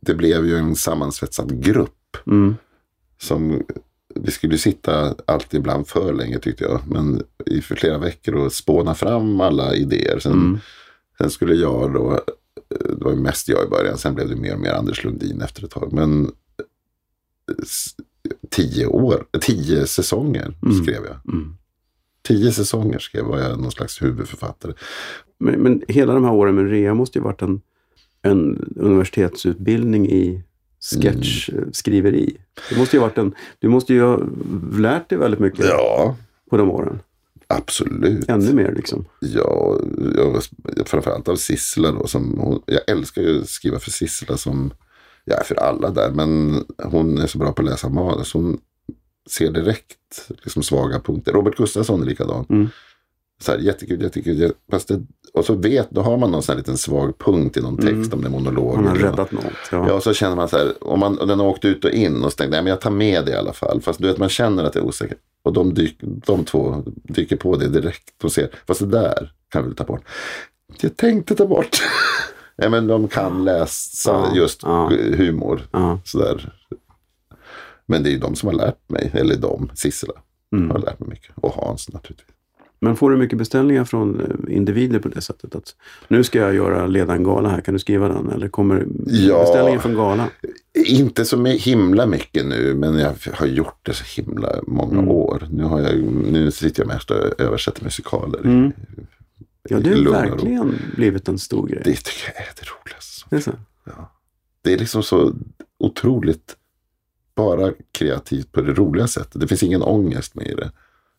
det blev ju en sammansvetsad grupp. mm, Som vi skulle sitta alltid ibland för länge tyckte jag. Men i för flera veckor och spåna fram alla idéer. Sen, Mm. sen skulle jag då, det var mest jag i början. Sen blev det mer och mer Anders Lundin efter ett tag. Men tio år, tio säsonger Mm. skrev jag. mm. Tio säsonger skrev var jag någon slags huvudförfattare. Men, men hela de här åren med rea måste ju varit en, en universitetsutbildning i sketchskriveri. Det måste ju varit en, du måste ju ha lärt dig väldigt mycket Ja, på de åren. absolut. Ännu mer liksom. Ja, jag, framförallt av Sissela då. Som hon, jag älskar ju att skriva för Sissela som, ja för alla där. Men hon är så bra på att läsa manus. Hon ser direkt liksom, svaga punkter. Robert Gustafsson är likadan. Mm. Så här, jättekul, jättekul. jä- Fast det, och så vet, då har man någon sån här liten svag punkt i någon text om det är monolog. Han har räddat något. Ja. Ja, och så känner man så här, om, man, om den har åkt ut och in och så tänkte jag, men jag tar med det i alla fall. Fast du vet, man känner att det är osäkert. Och de, dyk, de två dyker på det direkt och ser, fast det där kan vi ta bort. Jag tänkte ta bort. ja, men de kan läsa just humor. Sådär. Men det är ju de som har lärt mig, eller de, Sissela, Mm. har lärt mig mycket. Och Hans naturligtvis. Men får du mycket beställningar från eh, individer på det sättet? Att nu ska jag göra leda en gala här, kan du skriva den? Eller kommer Ja. beställningen från gala? Inte så himla mycket nu, men jag har gjort det så himla många Mm. år. Nu, har jag, nu sitter jag mest och översätter musikaler. Mm. Ja, det har och ro. verkligen blivit en stor grej. Det tycker jag är det roligaste. Det är så. Det är liksom så otroligt bara kreativt på det roliga sättet. Det finns ingen ångest med i det.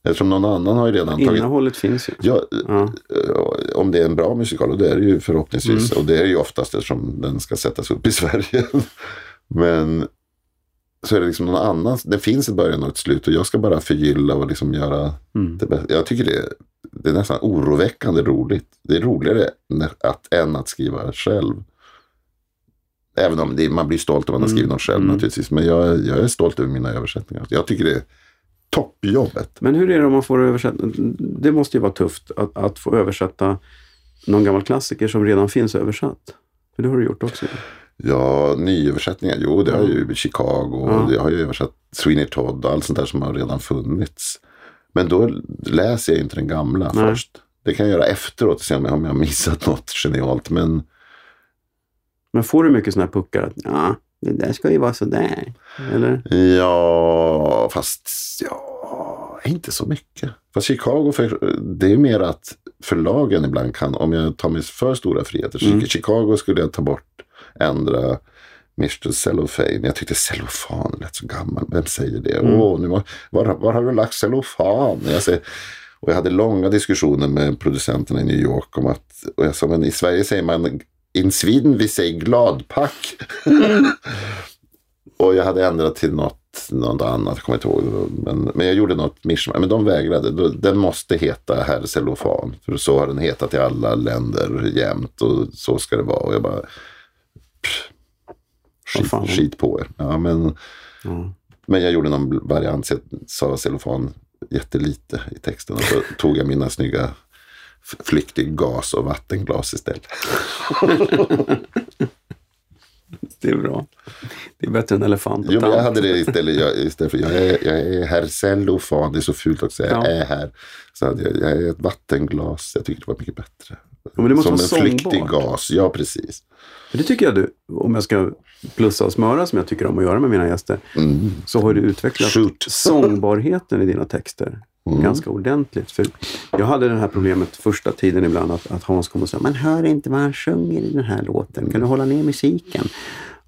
Eftersom någon annan har ju redan tagit... Innehållet finns ju. Ja, Ja. eh, om det är en bra musikal, och det är det ju förhoppningsvis. Och det är ju oftast eftersom den ska sättas upp i Sverige. Men så är det liksom någon annan. Det finns ett början och ett slut och jag ska bara förgylla och liksom göra Mm. det bästa. Jag tycker det är, det är nästan oroväckande roligt. Det är roligare att, än att skriva själv. Även om det, man blir stolt om man har skrivit något själv Mm. naturligtvis. Men jag, jag är stolt över mina översättningar. Jag tycker det är toppjobbet. Men hur är det om man får översätta? Det måste ju vara tufft att, att få översätta någon gammal klassiker som redan finns översatt. För det har du gjort också. Ja, nyöversättningar. Jo, det har ju Chicago. Ja. Jag har ju översatt Sweeney Todd och allt sånt där som har redan funnits. Men då läser jag inte den gamla Nej. först. Det kan jag göra efteråt och se om jag, om jag har missat något genialt. Men Men får du mycket sådana här puckar? Att, ja, det där ska ju vara sådär. Eller? ja, fast ja, inte så mycket. Fast Chicago, för, det är mer att förlagen ibland kan, om jag tar mig för stora friheter. Mm. Chicago skulle jag ta bort, ändra Mr. Cellophane. Jag tyckte cellofan lät så gammal. Vem säger det? Mm. Åh, nu var, var, var har du lagt cellofan? Jag säger, och jag hade långa diskussioner med producenterna i New York om att, och jag sa, men i Sverige säger man, in Sweden vi säger gladpack. och jag hade ändrat till något, något annat, jag kommer inte ihåg. Men, men jag gjorde något mischmasch, men de vägrade. Den måste heta herr cellofan. För så har den hetat i alla länder jämt och så ska det vara. Och jag bara, Vad fan. skit, skit på er. Ja, men, Ja. men jag gjorde någon variant, så jag sa cellofan jättelite i texten. Och så tog jag mina snygga f- flyktinggas och vattenglas istället. Det är bra. Det är bättre än elefant och Jo, jag hade det istället. Jag, istället för jag är, jag är herr cellofan, det är så fult också. Jag Ja. är här. Så hade jag, jag är ett vattenglas. Jag tyckte det var mycket bättre. Men det måste som en vara flyktig sångbart. gas. Ja, precis. För det tycker jag du, om jag ska plussa och smöra som jag tycker om att göra med mina gäster, Mm. så har du utvecklat Shoot. sångbarheten i dina texter Mm. ganska ordentligt. För jag hade det här problemet första tiden ibland att, att Hans kom och sa Man hör inte vad han sjunger i den här låten. Kan du hålla ner musiken?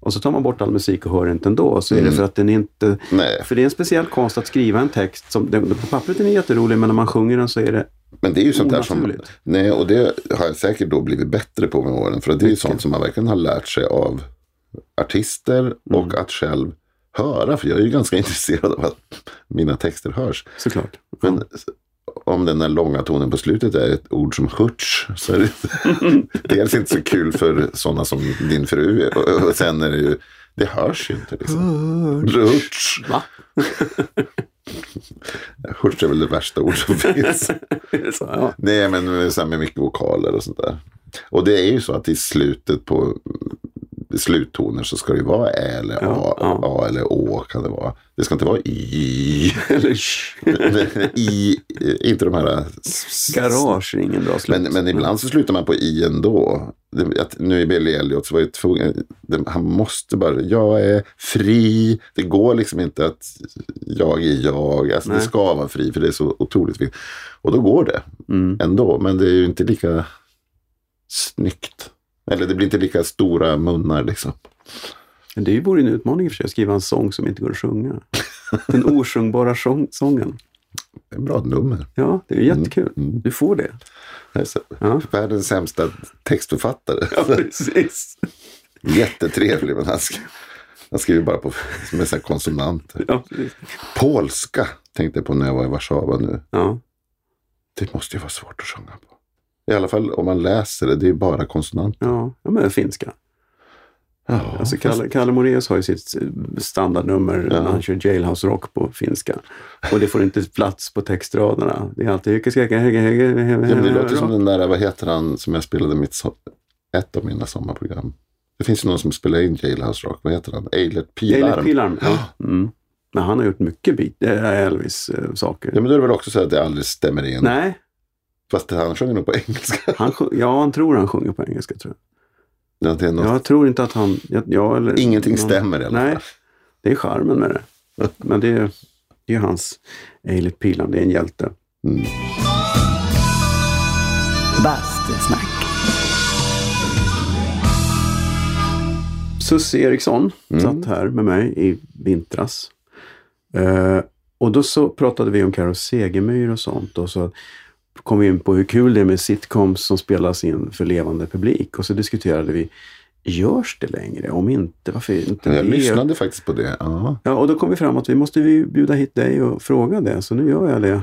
Och så tar man bort all musik och hör inte ändå. Så är det för att den inte... Mm. Nej. För det är en speciell konst att skriva en text som den, på pappret är den jätterolig men när man sjunger den så är det... Men det är ju sånt där som... Nej, och det har jag säkert då blivit bättre på med åren. För det är ju sånt som man verkligen har lärt sig av artister Mm. och att själv höra. För jag är ju ganska intresserad av att mina texter hörs. Såklart. Men om den där långa tonen på slutet är ett ord som hurts så är det dels inte så kul för sådana som din fru. Och, och sen är det ju, det hörs ju inte. Liksom. Hurts. Va? Hurts är väl det värsta ord som finns. så, ja. Nej, men så med mycket vokaler och sånt där. Och det är ju så att i slutet på mm, sluttoner så ska det ju vara ä eller a, Ja, ja. a eller å kan det vara. Det ska inte vara i. Eller. I, inte de här... s- Garage är ingen bra slut. Men, men ibland så slutar man på i ändå. Att, nu i Billy Elliot så var jag tvungen, det, han måste bara, jag är fri. Det går liksom inte att jag är jag. Alltså det ska vara fri för det är så otroligt viktigt. Och då går det Mm. ändå. Men det är ju inte lika snyggt. Eller det blir inte lika stora munnar liksom. Men det vore en utmaning för sig att skriva en sång som inte går att sjunga. Den osjungbara sång, sången. Det är en bra nummer. Ja, det är jättekul. Mm. Du får det. Alltså, Ja. Världens sämsta textförfattare. Ja, precis. Jättetrevlig men han skriver, han skriver bara på, med så här konsonanter. Ja, precis. Polska tänkte jag på när jag var i Warszawa nu. Ja. Det måste ju vara svårt att sjunga på. I alla fall om man läser det, det är bara konsonanter. Ja, ja men finska. Ja, Alltså Kalle, Kalle Moraeus har ju sitt eh, standardnummer Ja. när han kör Jailhouse Rock på finska. Och det får inte plats på textraderna. Det är alltid... Ja, men det låter som den där, vad heter han som jag spelade mitt, ett av mina sommarprogram. Det finns ju någon som spelar in Jailhouse Rock, vad heter han? Eilert Pilarm. Eilert Pilarm. Ja. Mm. Men han har gjort mycket äh, Elvis-saker. Ja, men då är det väl också så att det aldrig stämmer in. Nej, Fast han sjunger nog på engelska. han, sjung- ja, han tror han sjunger på engelska tror jag. Ja, det är något, Jag tror inte att han... Ja, ja, eller, Ingenting någon- stämmer i alla Nej, fall. det är charmen med det. Men det är, det är hans Eilert Pilarm, det är en hjälte. Mm. Bastusnack. Eriksson Mm. satt här med mig i vintras. Eh, och då så pratade vi om Carro Segemyhr och sånt. Och så kom vi in på hur kul det är med sitcoms som spelas in för levande publik. Och så diskuterade vi, görs det längre? Om inte, varför inte Jag det? lyssnade faktiskt på det. Ja. Ja, och då kom vi fram att vi måste ju bjuda hit dig och fråga det. Så nu gör jag det.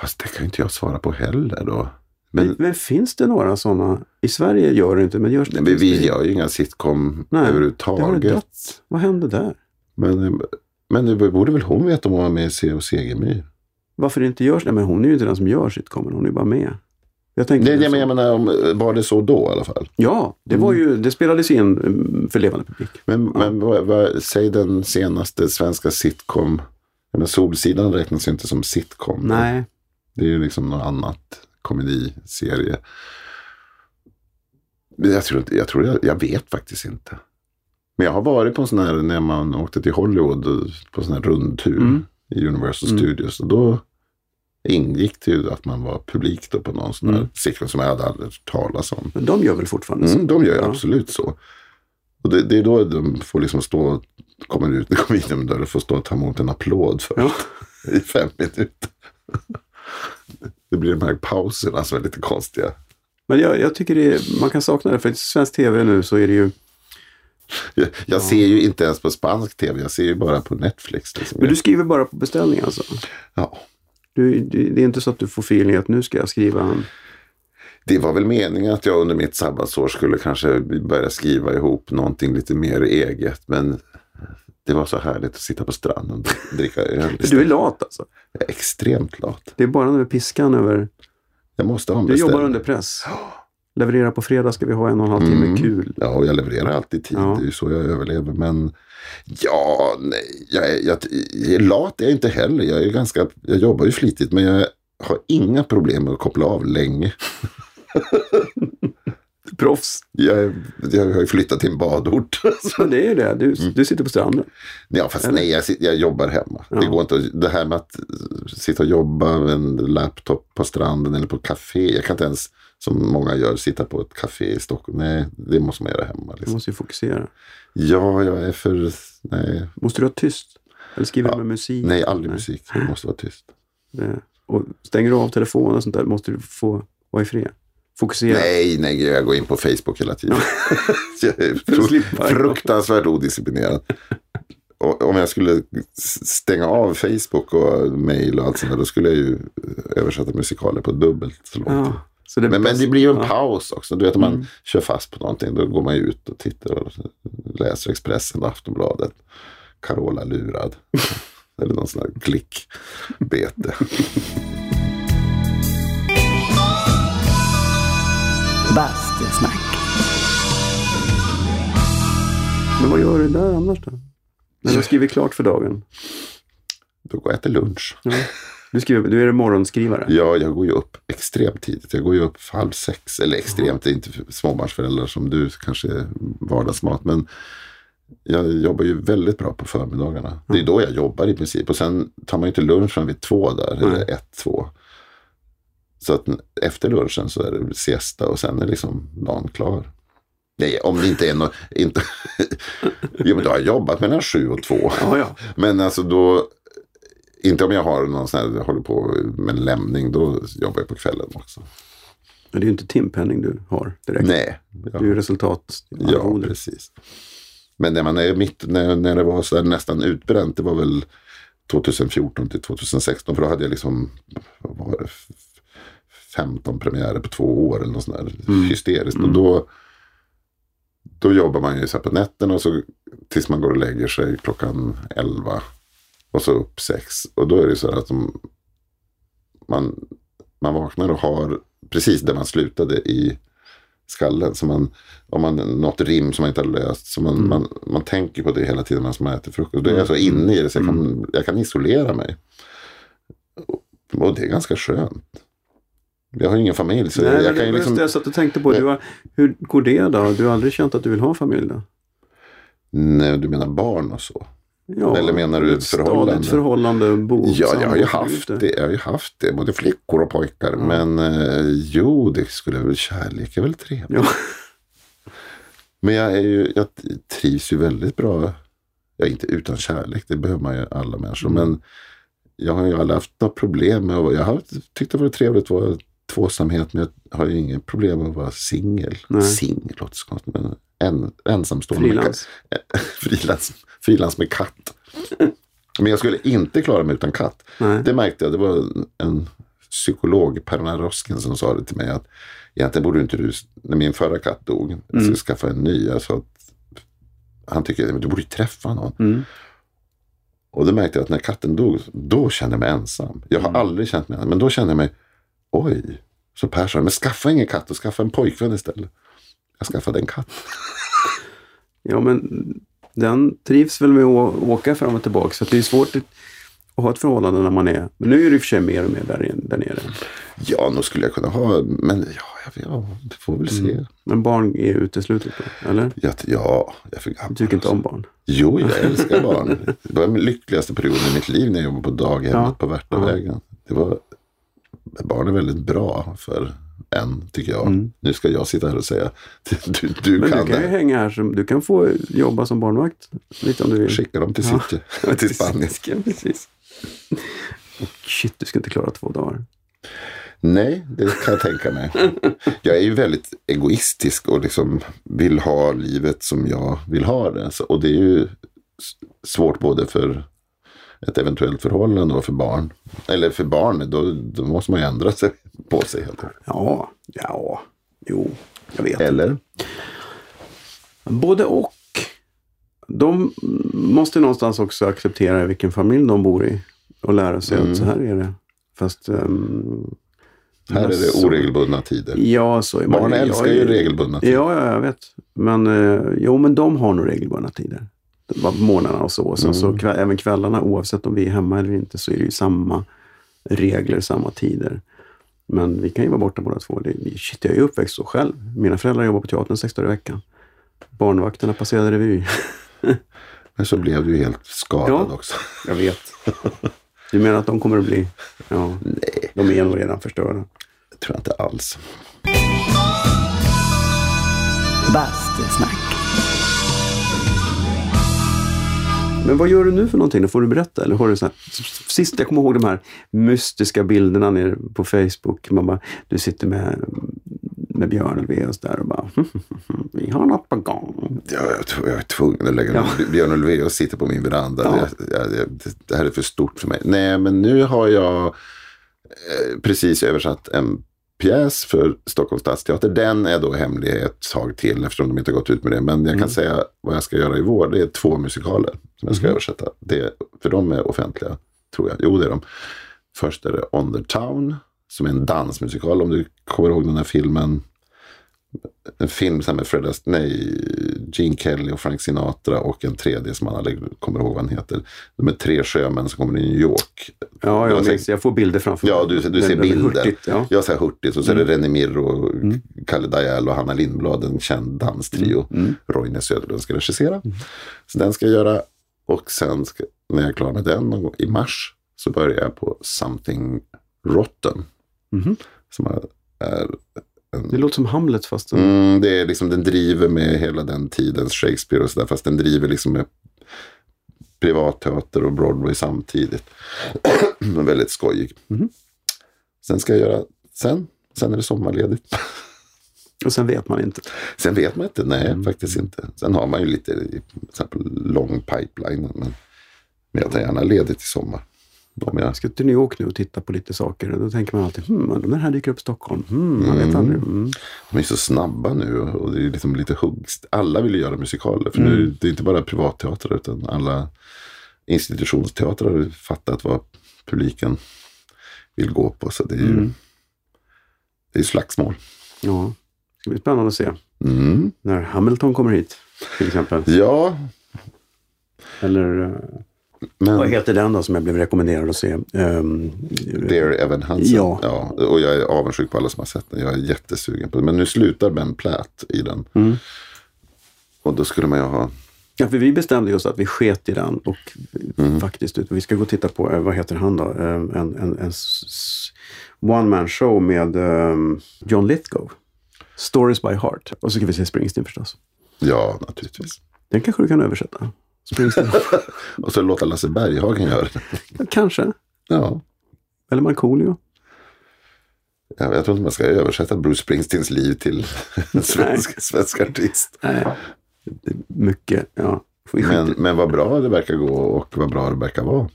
Fast det kan ju inte jag svara på heller då. Men, Men, finns det några sådana? I Sverige gör det inte, men görs det? nej, men vi gör ju inga sitcom Nej, Det har överhuvudtaget. dött. Vad hände där? Men, men det borde väl hon veta om hon var med i C och Segemyhr? Varför det inte görs? Nej, men hon är ju inte den som gör sitcomen, hon är bara med. Jag tänkte Nej, så. jag menar, jag menar, om- var det så då i alla fall? Ja, det, var ju, det spelades in mm, för levande publik. Men, men vad, vad, säg den senaste svenska sitcom. Menar, Solsidan räknas ju inte som sitcom. Nej, Det är ju liksom något annat komediserie. Men Jag tror, jag, tror jag, jag vet faktiskt inte. Men jag har varit på en sån här, när man åkte till Hollywood, på en sån här rundtur Mm. i Universal Mm. Studios. Och då ingick ju att man var publik då på någon sån här Mm. sitcom som jag hade aldrig hört talas om. men de gör väl fortfarande så? Mm, de gör Ja. absolut så. Och det, det är då de får liksom stå, kommer ut, kommer in dörr och får stå och ta emot en applåd för Ja. i fem minuter. Det blir de här pauserna som är lite konstiga. Men jag, jag tycker det är, man kan sakna det, för i svensk tv nu så är det ju... Jag, jag ser ju inte ens på spansk tv, jag ser ju bara på Netflix. Liksom. Men du skriver bara på beställning alltså? ja. Du, det är inte så att du får feeling att nu ska jag skriva en... Det var väl meningen att jag under mitt sabbatsår skulle kanske börja skriva ihop någonting lite mer eget. Men det var så härligt att sitta på stranden och dricka öl. Du är lat alltså? Jag är extremt lat. Det är bara med piskan över... Jag måste ha en Du jobbar under press. Leverera på fredag ska vi ha en och en halv timme Mm. kul. Ja, och jag levererar alltid tid. Ja. Det är ju så jag överlever. Men ja, nej, jag, jag, jag lat är jag inte heller. Jag, är ganska, jag jobbar ju flitigt, men jag har inga problem med att koppla av länge. Proffs. Jag, jag har ju flyttat till en badort. Men det är ju det. Du, Mm. du sitter på stranden. Ja, fast nej, jag, jag jobbar hemma. Det går inte att, det här med att sitta och jobba med en laptop på stranden eller på ett café. Jag kan inte ens, som många gör, sitta på ett café i Stockholm. Nej, det måste man göra hemma. Du Liksom. måste ju fokusera. Ja, jag är för, nej, Måste du ha tyst? Eller skriver du med musik? nej aldrig musik. Det måste vara tyst. Det- Och stänger du av telefonen och sånt där måste du få vara i fred. Fokusera. Nej, nej, jag går in på Facebook hela tiden. jag är fruktansvärt odisciplinerad. Och om jag skulle stänga av Facebook och mail och allt sånt där, då skulle jag ju översätta musikaler på dubbelt så långt. Ja, så det Men, men det blir ju en ja. Mm. paus också. Du vet om man kör fast på någonting, då går man ju ut och tittar och läser Expressen och Aftonbladet. Carola lurad. Eller någon sån här klickbete. Bastusnack. Men vad gör du där annars då? När du har skrivit klart för dagen? Då går jag till lunch. Ja. Du, skriver, du är morgonskrivare? Ja, jag går ju upp extremt tidigt. Jag går ju upp halv sex. Eller extremt, det är inte för småbarnsföräldrar som du kanske är vardagsmat. Men jag jobbar ju väldigt bra på förmiddagarna. Det är då jag jobbar i princip. Och sen tar man ju inte lunchen vid två där. Eller ett, två. Så att efter lunchen så är det siesta och sen är liksom dagen klar. Nej, om det inte är något... Inte, jo, men då har jag jobbat mellan sju och två. Ja, ja. Men alltså då, inte om jag har någon sån här, jag håller på med lämning, då jobbar jag på kvällen också. Men det är ju inte timpenning du har direkt. Nej. Det är ju Ja, resultat. ja precis. Men när man är mitt, när, när det var så nästan utbränt, det var väl 2014 till 2016, för då hade jag liksom, vad var det, f- 15 premiärer på två år eller något sånt där hysteriskt. Och då, då jobbar man ju så här på nätterna och så tills man går och lägger sig klockan 11 och så upp 6. Och då är det så att de, man, man vaknar och har precis där man slutade i skallen. Så man, om man något rim som man inte har löst. Så man, man, man tänker på det hela tiden medan man äter frukost. Då är jag så inne i det så jag kan, jag kan isolera mig. Och, och det är ganska skönt. Jag har ingen familj så Nej, jag, kan ju liksom... det jag satt och tänkte på. Du har, hur går det då? Du har aldrig känt att du vill ha familj då? Nej, du menar barn och så? Ja, Eller menar du ett förhållande? stadigt förhållande, bo Ja, jag har ju haft det. Jag har ju haft det. Både flickor och pojkar. Men eh, jo, det skulle väl kärlek är väl trevligt. Ja. Men jag, är ju, jag trivs ju väldigt bra. Ja, inte utan kärlek. Det behöver man ju alla människor. Mm. Men jag har ju aldrig haft några problem med att Jag har tyckt det varit trevligt att vara tvåsamhet. Men jag har ju inget problem med att vara singel. Singel låter så konstigt. Men en, ensamstående. med Frilans. Frilans. Frilans med katt. Men jag skulle inte klara mig utan katt. Nej. Det märkte jag. Det var en psykolog, Perna Rosken, som sa det till mig. att Egentligen borde inte du, när min förra katt dog, jag skulle skaffa en ny. Sa att han tycker att du borde träffa någon. Mm. Och då märkte jag att när katten dog, då kände jag mig ensam. Jag har aldrig känt mig ensam, men då kände jag mig, oj. Så Per sa, men skaffa ingen katt och skaffa en pojkvän istället. Jag skaffade en katt. Ja, men den trivs väl med att åka fram och tillbaka. Så det är svårt att ha ett förhållande när man är... Men nu är det i och för sig mer och mer där, där nere. Ja, nog skulle jag kunna ha, men ja, jag, ja vi får väl se. Men barn är uteslutet då, eller? Ja, ja, jag är för gammal. Du tycker inte om barn? Jo, jag älskar barn. Det var min lyckligaste period i mitt liv när jag jobbade på daghemmet Ja. på Värtavägen. Det var, barn är väldigt bra för en, tycker jag. Nu ska jag sitta här och säga, du, du Mm. Men kan du kan ju hänga här. Som, du kan få jobba som barnvakt lite om du vill. Skicka dem till Ja. City, till Spanien. Ja, precis. Och shit, du ska inte klara två dagar. Nej, det kan jag tänka mig. Jag är ju väldigt egoistisk och liksom vill ha livet som jag vill ha det. Och det är ju svårt både för ett eventuellt förhållande för barn. Eller för barn, då, då måste man ju ändra sig på sig. Helt enkelt. Ja, ja, jo, jag vet. Eller? Både och. De måste någonstans också acceptera vilken familj de bor i. Och lära sig Mm. att så här är det. Fast... ehm, Här är det oregelbundna tider. Ja, så är man Barn älskar ju regelbundna tider. Ja, ja, jag vet. Men, eh, jo, men de har nog regelbundna tider. Var Morgnarna och så. Och sen Mm. så kväll, även kvällarna, oavsett om vi är hemma eller inte, så är det ju samma regler, samma tider. Men vi kan ju vara borta båda två. Det, det- shit, jag är uppväxt så själv. Mina föräldrar jobbar på teatern sex dagar i veckan. Barnvakterna passerade revy. Men så blev du ju helt skadad Ja. också. Jag vet. Du menar att de kommer att bli... Ja, Nej, de är nog redan förstörda. det tror jag inte alls. Bastusnack. Men vad gör du nu för någonting? Då får du berätta. Eller har du så här, sist, jag kommer ihåg de här mystiska bilderna nere på Facebook. Man bara, du sitter med, med Björn Ulvaeus där och bara, vi har något på gång. Ja, jag, tror jag är tvungen att lägga Ja. Björn Ulvaeus sitter på min veranda. Ja. Jag, jag, det här är för stort för mig. Nej, men nu har jag eh, precis översatt en pjäs för Stockholms stadsteater. Den är då hemlig ett tag till eftersom de inte har gått ut med det. Men jag Mm. kan säga vad jag ska göra i vår. Det är två musikaler som jag ska Mm. översätta. Det, för de är offentliga, tror jag. Jo, det är de. Först är det On the Town, som är en dansmusikal. Om du kommer ihåg den här filmen en film med Fred Ast- nej, Gene Kelly och Frank Sinatra och en tredje som man aldrig kommer ihåg vad han heter. De är tre sjömän som kommer till New York. Ja, Jag ser- minns, jag får bilder framför mig. Ja, du, du ser bilder. hurtigt, ja. Jag säger hurtigt och så är det René Mirro, och Kalle Dajal och Hanna Lindblad, en känd danstrio. Roine Söderlund ska regissera. Så den ska jag göra och sen ska, när jag är klar med den någon gång i mars så börjar jag på Something Rotten. Mhm. Som är Det låter som Hamlet fast... Mm, det är liksom, den driver med hela den tidens Shakespeare och sådär. Fast den driver liksom med privatteater och Broadway samtidigt. Väldigt skojig. Mhm. Sen ska jag göra, sen, sen är det sommarledigt. Och sen vet man inte. Sen vet man inte, nej Mm. faktiskt inte. Sen har man ju lite, till exempel lång pipeline. Men, men jag tar gärna ledigt i sommar. Om jag, ska till New York nu och titta på lite saker. Och då tänker man alltid, hmm, om den här dyker upp i Stockholm. Hmm, man vet aldrig. Mm. de är så snabba nu och det är liksom lite huggs. Alla vill ju göra musikaler. För nu, det är inte bara privatteatrar utan alla institutionsteatrar har fattat vad publiken vill gå på. Så det är ju det är slagsmål. Ja, det ska bli spännande att se. Mm. När Hamilton kommer hit, till exempel. Ja, Eller eh, men vad heter den då som jag blev rekommenderad att se? Um, Dear Evan Hansen. Ja. ja. Och jag är avundsjuk på alla som har sett den. Jag är jättesugen på den. Men nu slutar Ben Platt i den. Mm. Och då skulle man ju ha... Ja, för vi bestämde just att vi sket i den och Mm. faktiskt ut. Vi ska gå och titta på, eh, vad heter han då? Eh, En, en, en one man show med ehm, John Lithgow. Stories by Heart. Och så ska vi se Springsteen förstås. Ja, naturligtvis. Den kanske du kan översätta? Springsteen? Och så låta Lasse Berghagen göra det. Kanske. Ja. Eller Markoolio. Ja, Jag tror inte man ska översätta Bruce Springsteens liv till en svensk, svensk artist. Nej, mycket. Ja. Men, men vad bra det verkar gå och vad bra det verkar vara.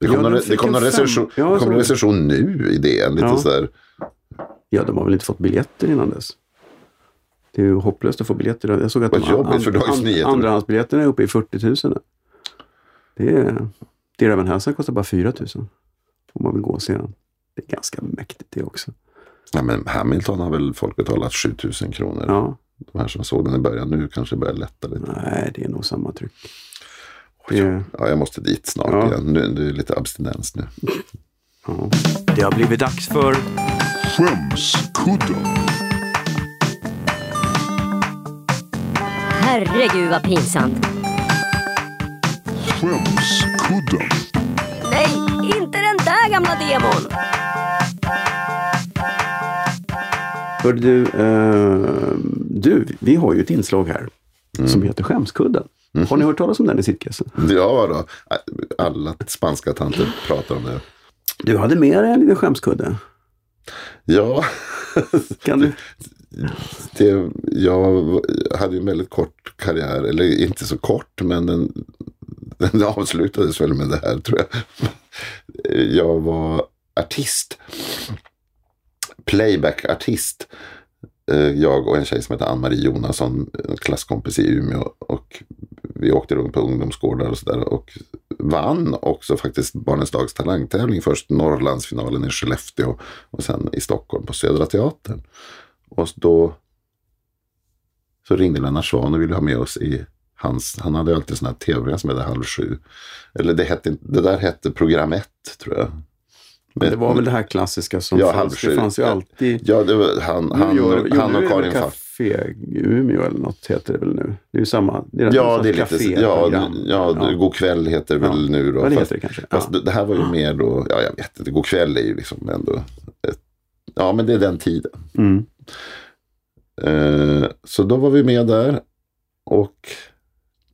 Det kom, Ja, någon, det kom någon recension, Ja, det kom så- en recension nu i DN. Lite Ja. sådär. Ja, de har väl inte fått biljetter innan dess. Det är ju hopplöst att få biljetter. Jag såg att Vad de jobbigt för Dagens Nyheter. andrahandsbiljetterna är uppe i 40 000 nu. Det är... Dear Evan Hansen kostar bara 4 000. Får man väl gå och se den. Det är ganska mäktigt det också. Ja, men Hamilton har väl folk betalat 7000 kronor. Ja, De här som såg den i början. Nu kanske det börjar lätta lite. nej, det är nog samma tryck. Det, är- Ja, jag måste dit snart Ja. igen. Nu det är lite abstinens nu. ja. det har blivit dags för Skämskudden. Herregud vad pinsamt. Skämskudden. Nej, inte den där gamla demon. Hör du, eh, du, vi har ju ett inslag här som heter Skämskudden. Har ni hört talas om den i Sittkassan? Ja då. Alla spanska tanter pratar om det. Du hade med dig en liten skämskudde. Ja, Kan du? Det, jag hade ju en väldigt kort karriär. Eller inte så kort, men den, den avslutades väl med det här tror jag. Jag var artist. Playback-artist. Eh, jag och en tjej som heter Ann-Marie Jonasson, en klasskompis i Umeå. Och vi åkte runt på ungdomsgårdar och sådär. Och vann också faktiskt Barnens dags talangtävling. Först Norrlandsfinalen i Skellefteå och sen i Stockholm på Södra Teatern. Och då så ringde Lennart Swahn och ville ha med oss i hans, han hade alltid sådana här tv-program som hette Halv sju. Eller det, hette, det där hette Program 1 tror jag. Men- Det var väl det här klassiska som Ja, fanns. halvsju. Det fanns ju alltid. Ja, det var han, han, gör- jo, han nu och Karin väl Faff. Café Umeå eller något heter det väl nu. Det är ju samma. Det är Ja, det är lite, ja, program. ja, God kväll heter det väl Ja. nu då. Ja, det fast det kanske. fast Ja. det här var ju mer då, ja jag vet inte, God kväll är ju liksom ändå, ett, ja men det är den tiden. Mm. Eh, så då var vi med där och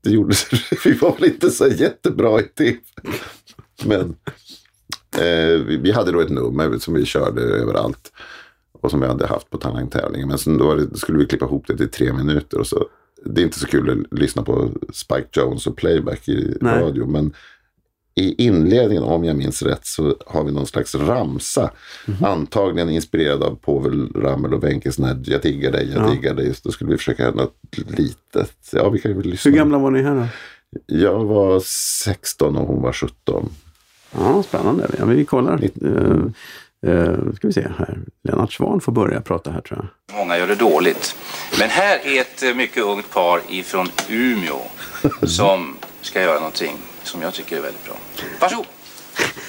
det gjorde vi var väl inte så jättebra i tv. Men eh, vi, vi hade då ett nummer som vi körde överallt. Och som vi hade haft på talangtävlingen. Men sen då det, skulle vi klippa ihop det till tre minuter. Och så, det är inte så kul att lyssna på Spike Jones och playback i Nej. radio. Men i inledningen, om jag minns rätt, så har vi någon slags ramsa. Mhm. Antagligen inspirerad av Povel Ramel och Wenkes när Jag diggar dig, jag Ja. diggar dig. Så då skulle vi försöka göra något litet. Ja, vi kan ju lyssna. Hur gamla var ni här då? Jag var 16 och hon var 17. Ja, spännande. Ja, men vi kollar. Uh, uh, ska vi se här. Lennart Svan får börja prata här tror jag. Många gör det dåligt. Men här är ett eh, mycket ungt par ifrån Umeå som ska göra någonting som jag tycker är väldigt bra. Varsågod!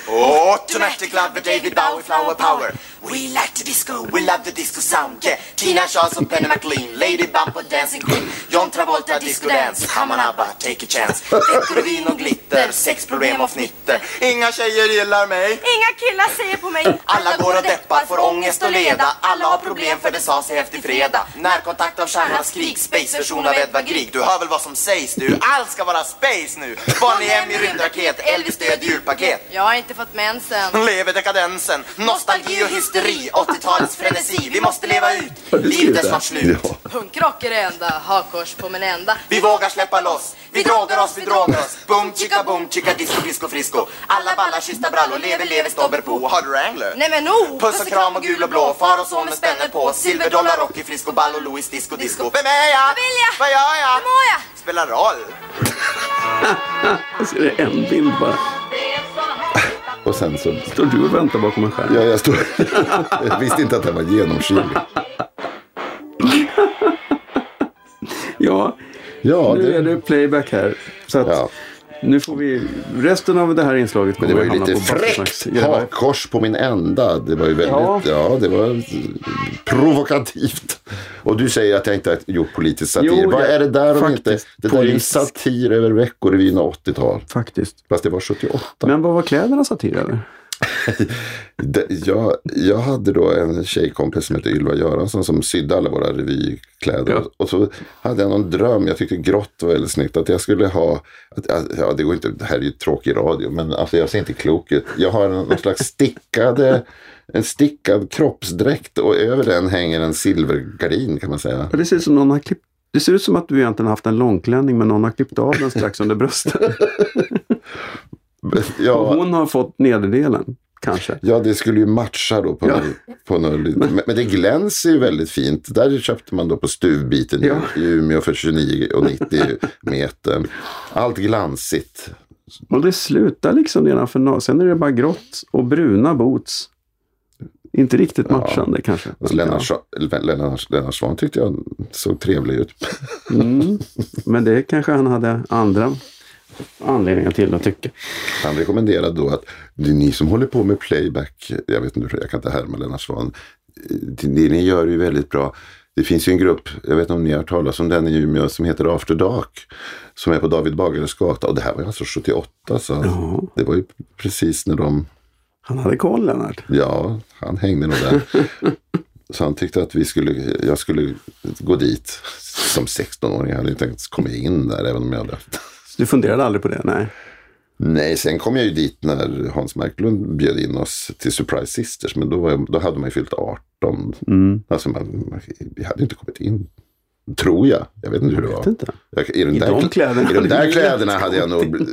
Oh, tonight the club with David Bowie, Flower Power. We like to disco, we love the disco sound, yeah. Tina Charles and Penny McLean, Lady Bump och Dancing Queen. John Travolta, disco dance. On Abba, take a chance. Veckor, vin och glitter, sexproblem och fnitter. Inga tjejer gillar mig. Inga killar ser på mig. Alla går och deppar, får ångest och leda. Alla har problem för det sa sig efter fredag. Närkontakt av stjärnornas krig, space-version av Edvard Grieg. Du hör väl vad som sägs du? Allt ska vara space nu. Barnhem i rymdraket, Elvis död julpaket. Jag har inte fått mensen. Lever dekadensen, nostalgi och hysteri 80-talets frenesi, vi måste leva ut Livet är snart slut. Punkrock är det enda, hakkors på min enda. Vi vågar släppa loss, vi drogar oss, vi drogar oss Bum chicka bum chicka disco disco frisco Alla ballar, kyssta brallor, lever lever stobber på Har du Wrangler? Nej men oh! Puss och kram och gul och blå, far och son med spänner på Silverdollar, Rocky, Frisco, Ball och Louis Disco Disco Vem är jag? Vad vill jag? Vad gör jag? Hur mår jag? Spelar roll Jag ser det en bild bara. Och sen så, Står du och väntar bakom en skärm? ja jag stod, jag visste inte att den var genomskinlig. Ja, Ja, nu är det, det playback här. Så att ja. Nu får vi... Resten av det här inslaget Men det var ju lite fräckt. Hakkors på min ända. Det var ju väldigt, Ja. ja, det var provokativt. Och du säger att jag inte har gjort politisk satir. Jo, Vad jag- är det där om inte? faktiskt Det där är ju satir över Veckorevyn och 80-tal. Faktiskt. Fast det var 78. Men vad var kläderna satir över? Jag, jag hade då en tjejkompis som hette Ylva Göransson som sydde alla våra revykläder. Ja. Och så hade jag någon dröm, jag tyckte grått var väldigt snyggt, att jag skulle ha, att, ja det går inte, det här är ju tråkig radio, men alltså jag ser inte klok ut. Jag har någon slags stickade, en stickad kroppsdräkt och över den hänger en silvergardin kan man säga. Det ser ut som någon har klippt... Det ser ut som att du egentligen haft en långklänning men någon har klippt av den strax under bröstet. Ja, hon har fått nederdelen, kanske. ja, det skulle ju matcha då på, Ja. någon, på någon, men, men det glänser ju väldigt fint. Där köpte man då på stuvbiten Ja. i Umeå för 29,90 meter. Allt glansigt. Och det slutar liksom nedanför Sen är det bara grått och bruna boots. Inte riktigt matchande kanske. Och Lennart, Sva- Lennart, Lennart Swahn tyckte jag såg trevlig ut. Mm. Men det kanske han hade andra anledningar till att tycka. Han rekommenderade då att det är ni som håller på med playback. Jag vet inte, jag kan inte härma Lennart Swahn. Det ni gör ju väldigt bra. Det finns ju en grupp, jag vet inte om ni har hört talas om den i Umeå, som heter After Dark. Som är på David Bagares gata. Och det här var ju alltså 78. Så Ja. det var ju precis när de, Han hade koll Lennart. ja, han hängde nog där. Så han tyckte att vi skulle, jag skulle gå dit som 16-åring. Jag hade inte ens kommit in där även om jag hade haft Du funderade aldrig på det? Nej. Nej, sen kom jag ju dit när Hans Marklund bjöd in oss till Surprise Sisters. Men då, var jag, då hade man ju fyllt 18. Mm. Alltså man, man, vi hade inte kommit in. Tror jag. Jag vet inte hur det var. inte. Jag, I, de I där, de kläderna I de hade där kläderna hade jag nog...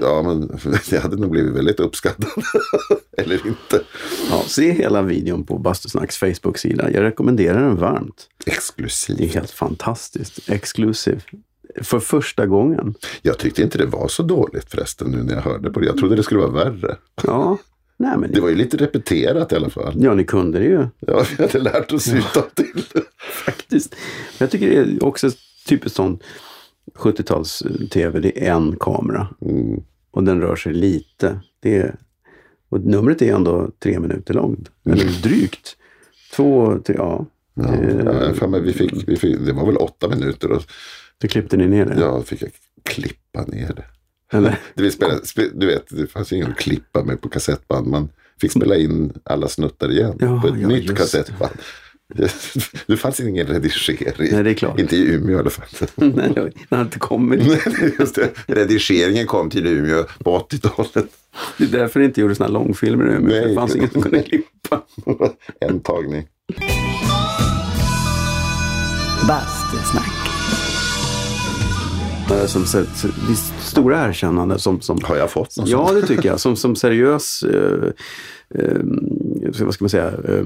Ja, men jag hade nog blivit väldigt uppskattad. Eller inte. Ja, se hela videon på Bastusnacks Facebook-sida. Jag rekommenderar den varmt. Det är Exklusivt. helt fantastiskt. Exklusiv. För första gången. Jag tyckte inte det var så dåligt förresten nu när jag hörde på det. Jag trodde det skulle vara värre. Ja, nej men Det var ju lite repeterat i alla fall. Ja, ni kunde det ju Ja, vi hade lärt oss utantill. faktiskt. Men jag tycker det är också typiskt sån 70-tals-tv. Det är en kamera Mm. och den rör sig lite. Det är, Och numret är ändå tre minuter långt. Eller drygt. Två, tre, ja. Ja, Det- ja, mig, vi fick, vi fick, det var väl åtta minuter och Då klippte ni ner det. ja, fick jag klippa ner det. Eller? Det vill spela, spe, du vet, det fanns ju ingen att klippa med på kassettband. Man fick spela in alla snuttar igen Ja, på ett ja, nytt kassettband. Det, det fanns ingen redigering. Nej, det är klart. Inte i Umeå i alla fall. Nej, det har inte kommit. Nej, Just det. Redigeringen kom till Umeå på 80-talet. Det är därför det inte gjordes såna här långfilmer nu. Nej. Det fanns ingen som kunde klippa. En tagning. Bastusnack. Eh, Som, det är stora erkännande som, som Har jag fått något Ja, det tycker jag. Som, som seriös, eh, eh, vad ska man säga, eh,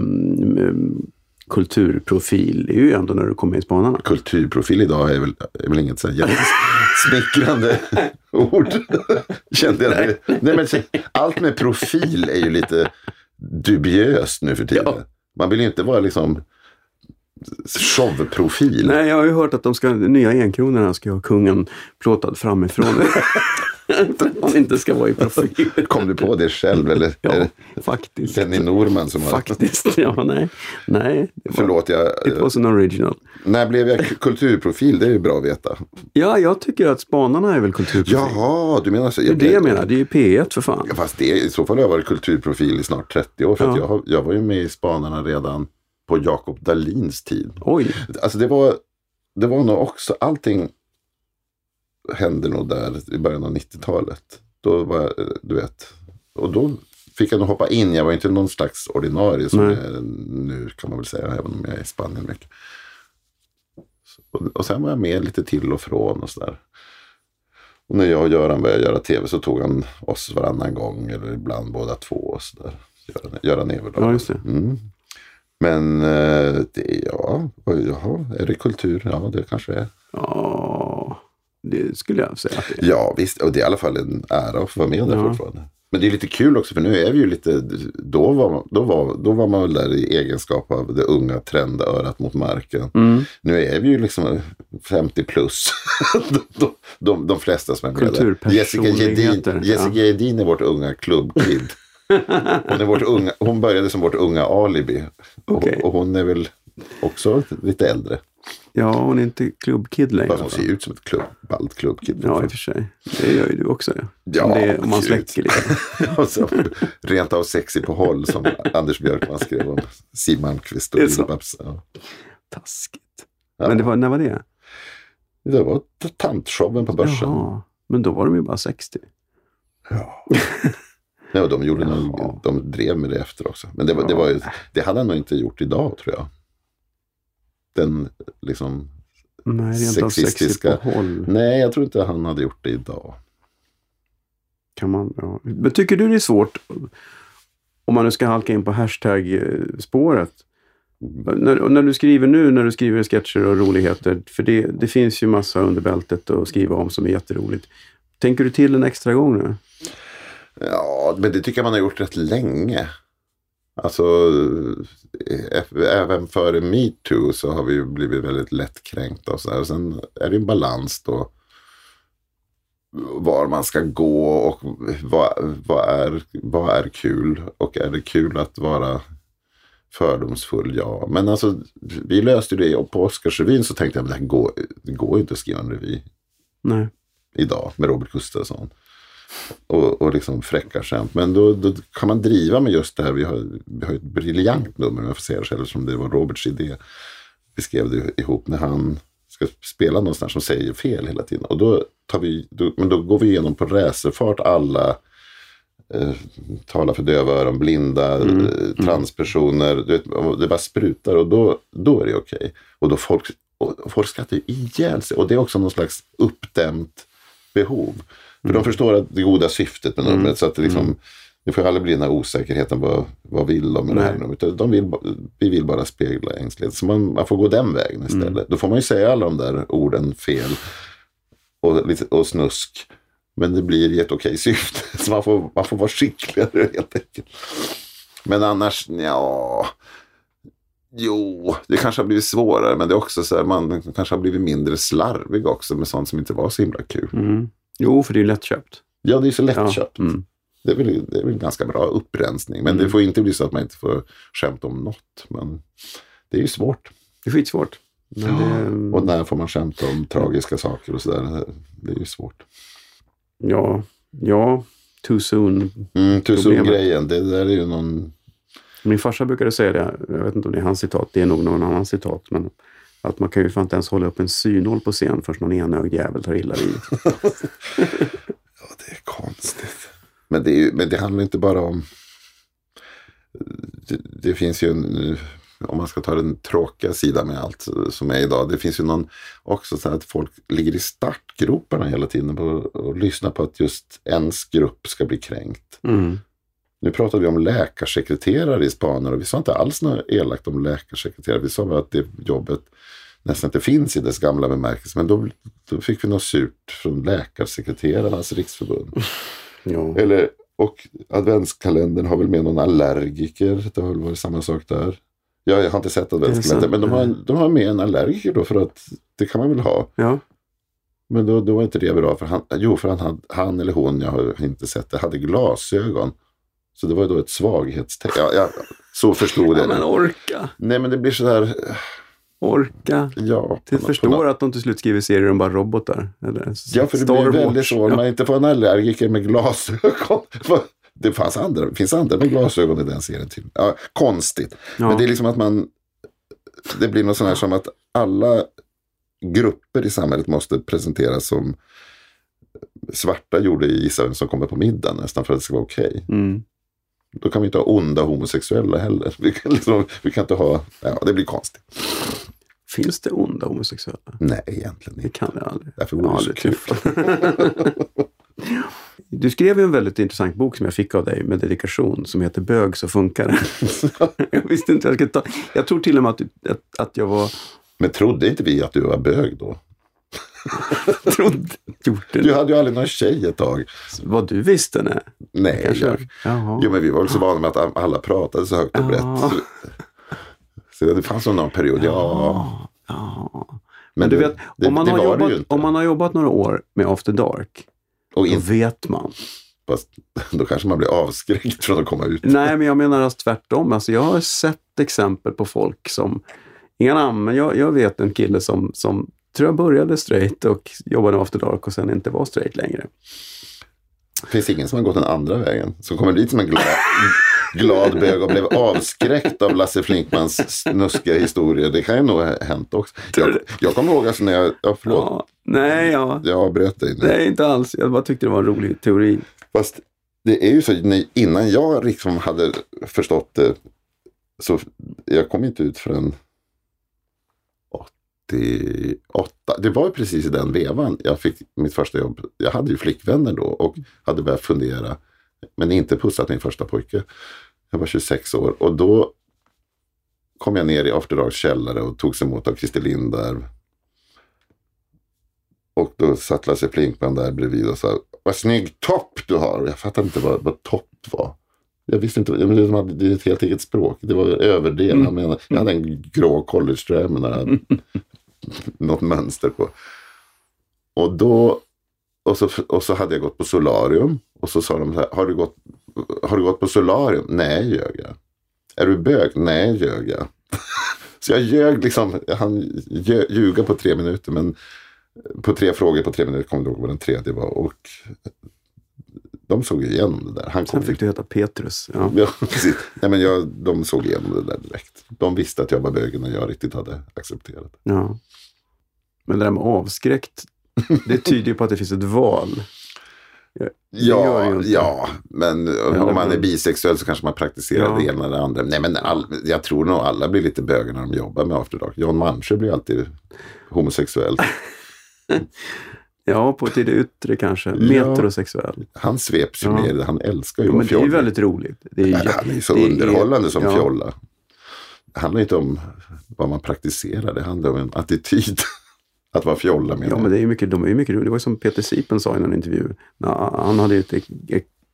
kulturprofil är ju ändå när du kommer in i Spanarna. Kulturprofil idag är väl, är väl inget så jättesmickrande ord. Kände jag. Nej. Nej, men, allt med profil är ju lite dubiöst nu för tiden. Ja. Man vill ju inte vara liksom showprofil. Nej, jag har ju hört att de ska, nya enkronorna ska ha kungen plåtad framifrån. För att han inte ska vara i profil. Kom du på det själv eller är Ja, faktiskt. Denny Norman som har... Faktiskt, ja, nej. Nej, det var, Förlåt, jag, it was an original. när blev jag kulturprofil? Det är ju bra att veta. Ja, jag tycker att Spanarna är väl kulturprofil. Jaha, du menar så. Det är det jag menar, det är ju P1 för fan. Ja, fast det, i så fall har jag varit kulturprofil i snart 30 år. För Ja. jag, jag var ju med i Spanarna redan på Jakob Dalins tid. Oj, Alltså det var, det var nog också, allting hände nog där i början av 90-talet. Då var eh, du vet, och då fick jag nog hoppa in. Jag var inte någon slags ordinarie som Nej. jag är nu kan man väl säga, även om jag är i Spanien mycket. Och, och sen var jag med lite till och från och sådär. Och när jag och Göran började göra tv så tog han oss varannan gång eller ibland båda två och sådär. Göran, Göran Everdahl. ja just det. Mm. Men eh, det, ja, jaha, är det kultur? Ja, det kanske är. Ja, det skulle jag säga att det är. Ja, visst. Och det är i alla fall en ära att få vara med där Ja. fortfarande. Men det är lite kul också, för nu är vi ju lite... Då var, man- då var, då var man väl där i egenskap av det unga trendörat mot marken. Mm. Nu är vi ju liksom 50 plus. de, de, de, flesta som är med där. Jessica Gedin, Jessica ja. Gedin är vårt unga klubbkid. Hon, är vårt unga, hon började som vårt unga alibi. Okej. Och, och hon är väl också lite äldre. Ja, hon är inte klubbkid längre. Fast hon ser ut som ett klubb, ballt klubbkid. Ja, i och för sig. Det gör ju du också. Ja. Ja, det, om man släcker lite. och så, rent av sexy på håll som Anders Björkman skrev om Siw Malmkvist och. Lill-Babs. Ja. Taskigt. Ja. Men det var, när var det? Det var tantshowen på börsen. Jaha, men då var de ju bara 60. Nej, och de, gjorde Jaha. nog, de drev med det efter också. Men det, var, det, var ju, det hade han nog inte gjort idag tror jag. Den liksom... Nej, rent av 60 Sexistiska. Nej, jag tror inte han hade gjort det idag. Kan man, ja. Men tycker du det är svårt, om man nu ska halka in på hashtag-spåret, när, när du skriver nu, när du skriver sketcher och roligheter, för det, det finns ju massa under bältet att skriva om som är jätteroligt. Tänker du till en extra gång nu? Ja, men det tycker jag man har gjort rätt länge. Alltså, eh, även före metoo så har vi ju blivit väldigt lättkränkta och sådär. Sen är det en balans då. Var man ska gå och vad, vad, är, vad är kul. Och är det kul att vara fördomsfull? Ja. Men alltså, vi löste det och på Oscarsrevyn så tänkte jag, men det, här går, det går ju inte att skriva en revy Nej. idag med Robert Gustafsson. Och, och liksom fräcka skämt. Men då, då kan man driva med just det här. Vi har, vi har ett briljant nummer, om jag får säga det själv, som det var Roberts idé. Vi skrev det ihop när han ska spela någonstans som säger fel hela tiden. Och då, tar vi, då, men då går vi igenom på racerfart alla eh, talar för döva öron, blinda, eh, transpersoner. Du vet, det bara sprutar och då, då är det okej. Och då folk, och folk skrattar ihjäl sig. Och det är också någon slags uppdämt behov. För de förstår att det goda syftet med numret. Så att det liksom, det får aldrig bli den här osäkerheten. Vad, vad vill de med det här Nej. numret? De vill, vi vill bara spegla ängslighet. Så man, man får gå den vägen istället. Då får man ju säga alla de där orden fel. Och, lite, och snusk. Men det blir i ett okej syfte. Så man får, man får vara skickligare helt enkelt. Men annars, ja. Jo, det kanske har blivit svårare. Men det är också så här, man kanske har blivit mindre slarvig också med sånt som inte var så himla kul. Mm. Jo, för det är ju lättköpt. Ja, det är så lättköpt. Ja, mm. Det är, väl, det är väl ganska bra upprensning. Men Mm. det får inte bli så att man inte får skämta om något. Men det är ju svårt. Det är skitsvårt. Men det, Och när får man skämta om tragiska saker och sådär. Det är ju svårt. ja, ja, too soon. Mm, Problemet. Tusen-grejen, det där är ju någon... Min farsa brukade säga det, jag vet inte om det är hans citat, det är nog någon annan citat, men att man kan ju fan inte ens hålla upp en synål på scen förrän någon enögd jävel tar illa vid. Ja, det är konstigt. Men det, är ju, men det handlar inte bara om... Det, det finns ju en... Om man ska ta den tråkiga sidan med allt som är idag. Det finns ju någon också så att folk ligger i startgroparna hela tiden på, och lyssnar på att just ens grupp ska bli kränkt. Mm. Nu pratade vi om läkarsekreterare i Spaner och vi sa inte alls något elakt om läkarsekreterare. Vi sa bara att det jobbet nästan inte finns i dess gamla bemärkelse. Men då, då fick vi något surt från Läkarsekreterarnas riksförbund. Ja. Eller, och adventskalendern har väl med någon allergiker. Det har väl varit samma sak där. Ja, jag har inte sett adventskalendern. Men de har, de har med en allergiker då för att det kan man väl ha. ja, Men då, då var inte det bra. För han, jo, för han, han eller hon, jag har inte sett det, hade glasögon. Så det var ju då ett svaghetstecken. Ja, ja, så förstod ja jag men det. orka, Nej, men det blir sådär, orka. ja. På något- förstår att de till slut skriver serier om bara robotar. Eller Ja, för det Star blir väldigt så. Om Ja. man inte får en allergiker med glasögon. Det fanns andra, finns andra med glasögon i den serien till. Ja, konstigt. Ja. Men det är liksom att man... Det blir något sånt här som att alla grupper i samhället måste presenteras som svarta gjorde i Gissa vem som kommer på middag nästan för att det ska vara okej. Mm. Då kan vi inte ha onda homosexuella heller. Vi kan, liksom, vi kan inte ha... Ja, det blir konstigt. Finns det onda homosexuella? Nej, egentligen Det inte. kan jag aldrig. Därför vore det så kul. Du skrev ju en väldigt intressant bok som jag fick av dig med dedikation som heter Bög så funkar det. jag visste inte jag skulle ta. Jag tror till och med att, att, att jag var Men trodde inte vi att du var bög då? trodde gjort Du hade ju aldrig någon tjej ett tag. Vad du visste? Nej. Nej, Kanske. jag, Jaha. jo, men vi var väl så vana med att alla pratade så högt och brett. Ja. Så det fanns nog någon period, ja. Ja. Men du vet, det- om, man har jobbat, om man har jobbat några år med After Dark, Och då inte, vet man. fast, då kanske man blir avskräckt från att komma ut. Nej, men jag menar alltså tvärtom. Alltså, jag har sett exempel på folk som, inga namn, men jag, jag vet en kille som, som tror jag började straight och jobbade med After Dark och sen inte var straight längre. Det finns ingen som har gått den andra vägen. Som kommer dit som en glad, glad bög och blev avskräckt av Lasse Flinkmans snuskiga historier. Det kan ju nog ha hänt också. Jag, jag kommer ihåg alltså när jag, ja förlåt, Ja, nej, ja. jag avbröt dig nu. Nej, inte alls. Jag bara tyckte det var en rolig teori. Fast det är ju så, innan jag liksom hade förstått det, så jag kom inte ut förrän 88. Det var ju precis i den vevan jag fick mitt första jobb. Jag hade ju flickvänner då och hade börjat fundera, men inte pussat min första pojke. Jag var 26 år och då kom jag ner i After Darks källare och togs emot av Christer Lind där. Och då satt Lasse Flinkman där bredvid och sa Vad snygg topp du har. Jag fattade inte vad, vad topp var. Jag visste inte, jag det är ett helt eget språk. Det var överdel. Han menade, jag hade en grå collegetröja med några, något mönster på. Och då, och så, och så hade jag gått på solarium. Och så sa de så här, har du gått, har du gått på solarium? Nej, ljög jag. Är du bög? Nej, ljög jag. så jag ljög liksom, jag hann ljuga på tre minuter. Men på tre frågor på tre minuter kom jag ihåg vad den tredje var. Och de såg ju igenom det där. Han Sen fick du heta Petrus. Ja. Ja, precis. Nej, men jag, de såg igenom det där direkt. De visste att jag var bög när jag riktigt hade accepterat det. Ja. Men det där med avskräckt, det tyder ju på att det finns ett val. det ju Ja, ja, men om man är bisexuell så kanske man praktiserar Ja. det ena eller det andra. Nej, men all, jag tror nog alla blir lite bögar när de jobbar med After Dark. John Manche blir alltid homosexuell. Ja, på till det yttre kanske. Ja. Metrosexuell. Han sveps ju Ja. det. Han älskar ju att men det är ju fjolla. väldigt roligt. Det är, ju- Han är ju så det är- underhållande som ja. fjolla. Det handlar inte om vad man praktiserar. Det handlar om en attityd. Att vara fjolla med Ja, men det är ju mycket, de är ju mycket roligt. Det var ju som Peter Sipen sa i någon intervju. Ja, Han hade ju ett ex-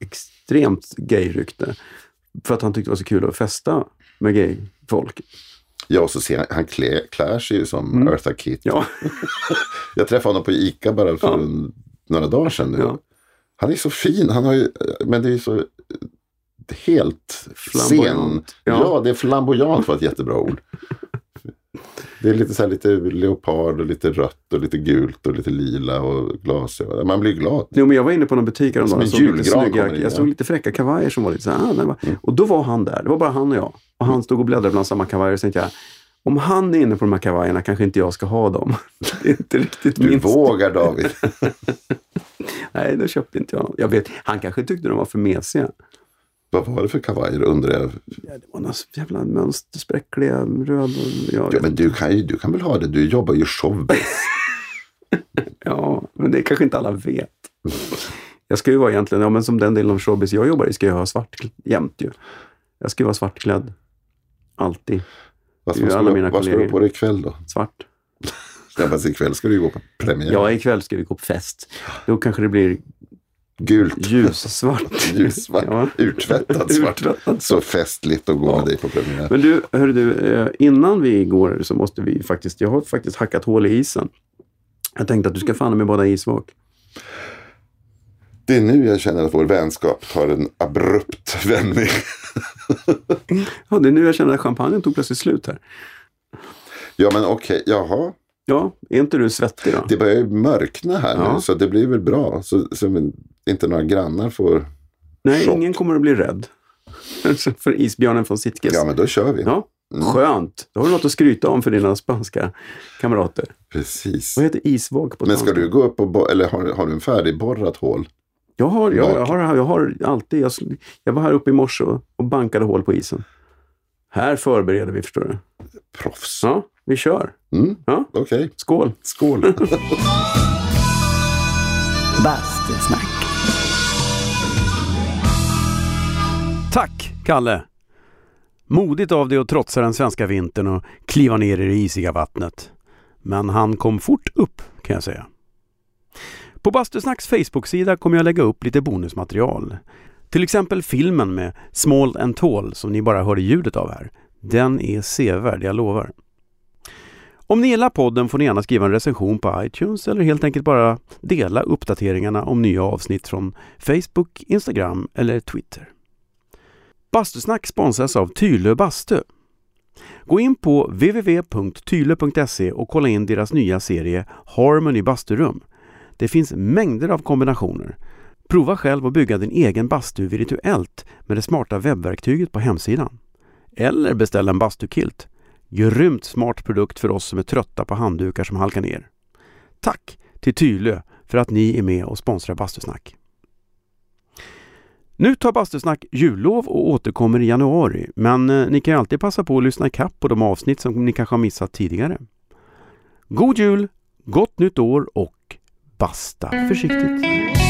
extremt gay-rykte. För att han tyckte det var så kul att festa med gay-folk. Ja, och så ser han, han klä, klär sig ju som Eartha Kitt. Ja, Jag träffade honom på Ica bara för Ja. några dagar sedan nu. Ja. Han är så fin. Han har ju, men det är ju så helt Flamboyant. sen. Ja. Ja. det är flamboyant var ett jättebra ord. Det är lite så här lite leopard och lite rött och lite gult och lite lila och glasögon. Man blir glad. Jo, men jag var inne på någon butik häromdagen. Som en såg lite julgran snygga, in, jag ja. såg lite fräcka kavajer som var lite så här. ah, va. Och då var han där. Det var bara han och jag. Och han stod och bläddrade bland samma kavajer. Och så tänkte jag, om han är inne på de här kavajerna kanske inte jag ska ha dem. Det är inte riktigt Du min stil. vågar David. Nej, då köpte inte jag dem. Jag vet, han kanske tyckte de var för mesiga. Vad var det för kavajer undrar jag. Ja, det var några jävla mönsterspräckliga röda. Ja, men du kan, ju, du kan väl ha det? Du jobbar ju showbiz. ja, men det kanske inte alla vet. Jag ska ju vara egentligen, ja men som den delen av showbiz jag jobbar i ska jag ha svart jämt ju. Jag ska ju vara svartklädd. Alltid. Vad ska, alla mina vad ska du på dig ikväll då? Svart. Ja, fast ikväll ska du ju gå på premiär. Ja, ikväll ska vi gå på fest. Då kanske det blir Gult, ljussvart. ljussvart, Ja. urtvättat svart. Så festligt att gå Ja. med dig på premiär. Men du, hörru du, eh, innan vi går så måste vi faktiskt, jag har faktiskt hackat hål i isen. Jag tänkte att du ska fan med bada isvak. Det är nu jag känner att vår vänskap tar en abrupt vändning. Ja, det är nu jag känner att champagnen tog plötsligt slut här. Ja, men okej, jaha. Ja, är inte du svettig då? Det börjar ju mörkna här Ja. nu, så det blir väl bra. Så, så inte några grannar får... Nej, chock. ingen kommer att bli rädd. för isbjörnen från Sitges. Ja, men då kör vi. Ja, skönt. Då har du något att skryta om för dina spanska kamrater. Precis. Vad heter isvak på Men ska du gå upp och... Eller har, har du en färdigborrat hål? Jag har, jag, jag har, jag har alltid... Jag, jag var här uppe i morse och, och bankade hål på isen. Här förbereder vi, förstår du. Proffs. Ja, vi kör. Mm, Ja, Okej, skål. skål. Bastusnack. Tack, Kalle! Modigt av dig att trotsa den svenska vintern och kliva ner i det isiga vattnet. Men han kom fort upp, kan jag säga. På Bastusnacks Facebook-sida kommer jag lägga upp lite bonusmaterial. Till exempel filmen med Small and Tall som ni bara hörde ljudet av här. Den är sevärd, jag lovar. Om ni gillar podden får ni gärna skriva en recension på iTunes eller helt enkelt bara dela uppdateringarna om nya avsnitt från Facebook, Instagram eller Twitter. Bastusnack sponsras av Tylö Bastu. Gå in på www.tylö.se och kolla in deras nya serie Harmony Basturum. Det finns mängder av kombinationer. Prova själv att bygga din egen bastu virtuellt med det smarta webbverktyget på hemsidan. Eller beställ en bastukilt. Grymt smart produkt för oss som är trötta på handdukar som halkar ner. Tack till Tylö för att ni är med och sponsrar Bastusnack. Nu tar Bastusnack jullov och återkommer i januari, men eh, ni kan ju alltid passa på att lyssna ikapp på de avsnitt som ni kanske har missat tidigare. God jul, gott nytt år och basta försiktigt!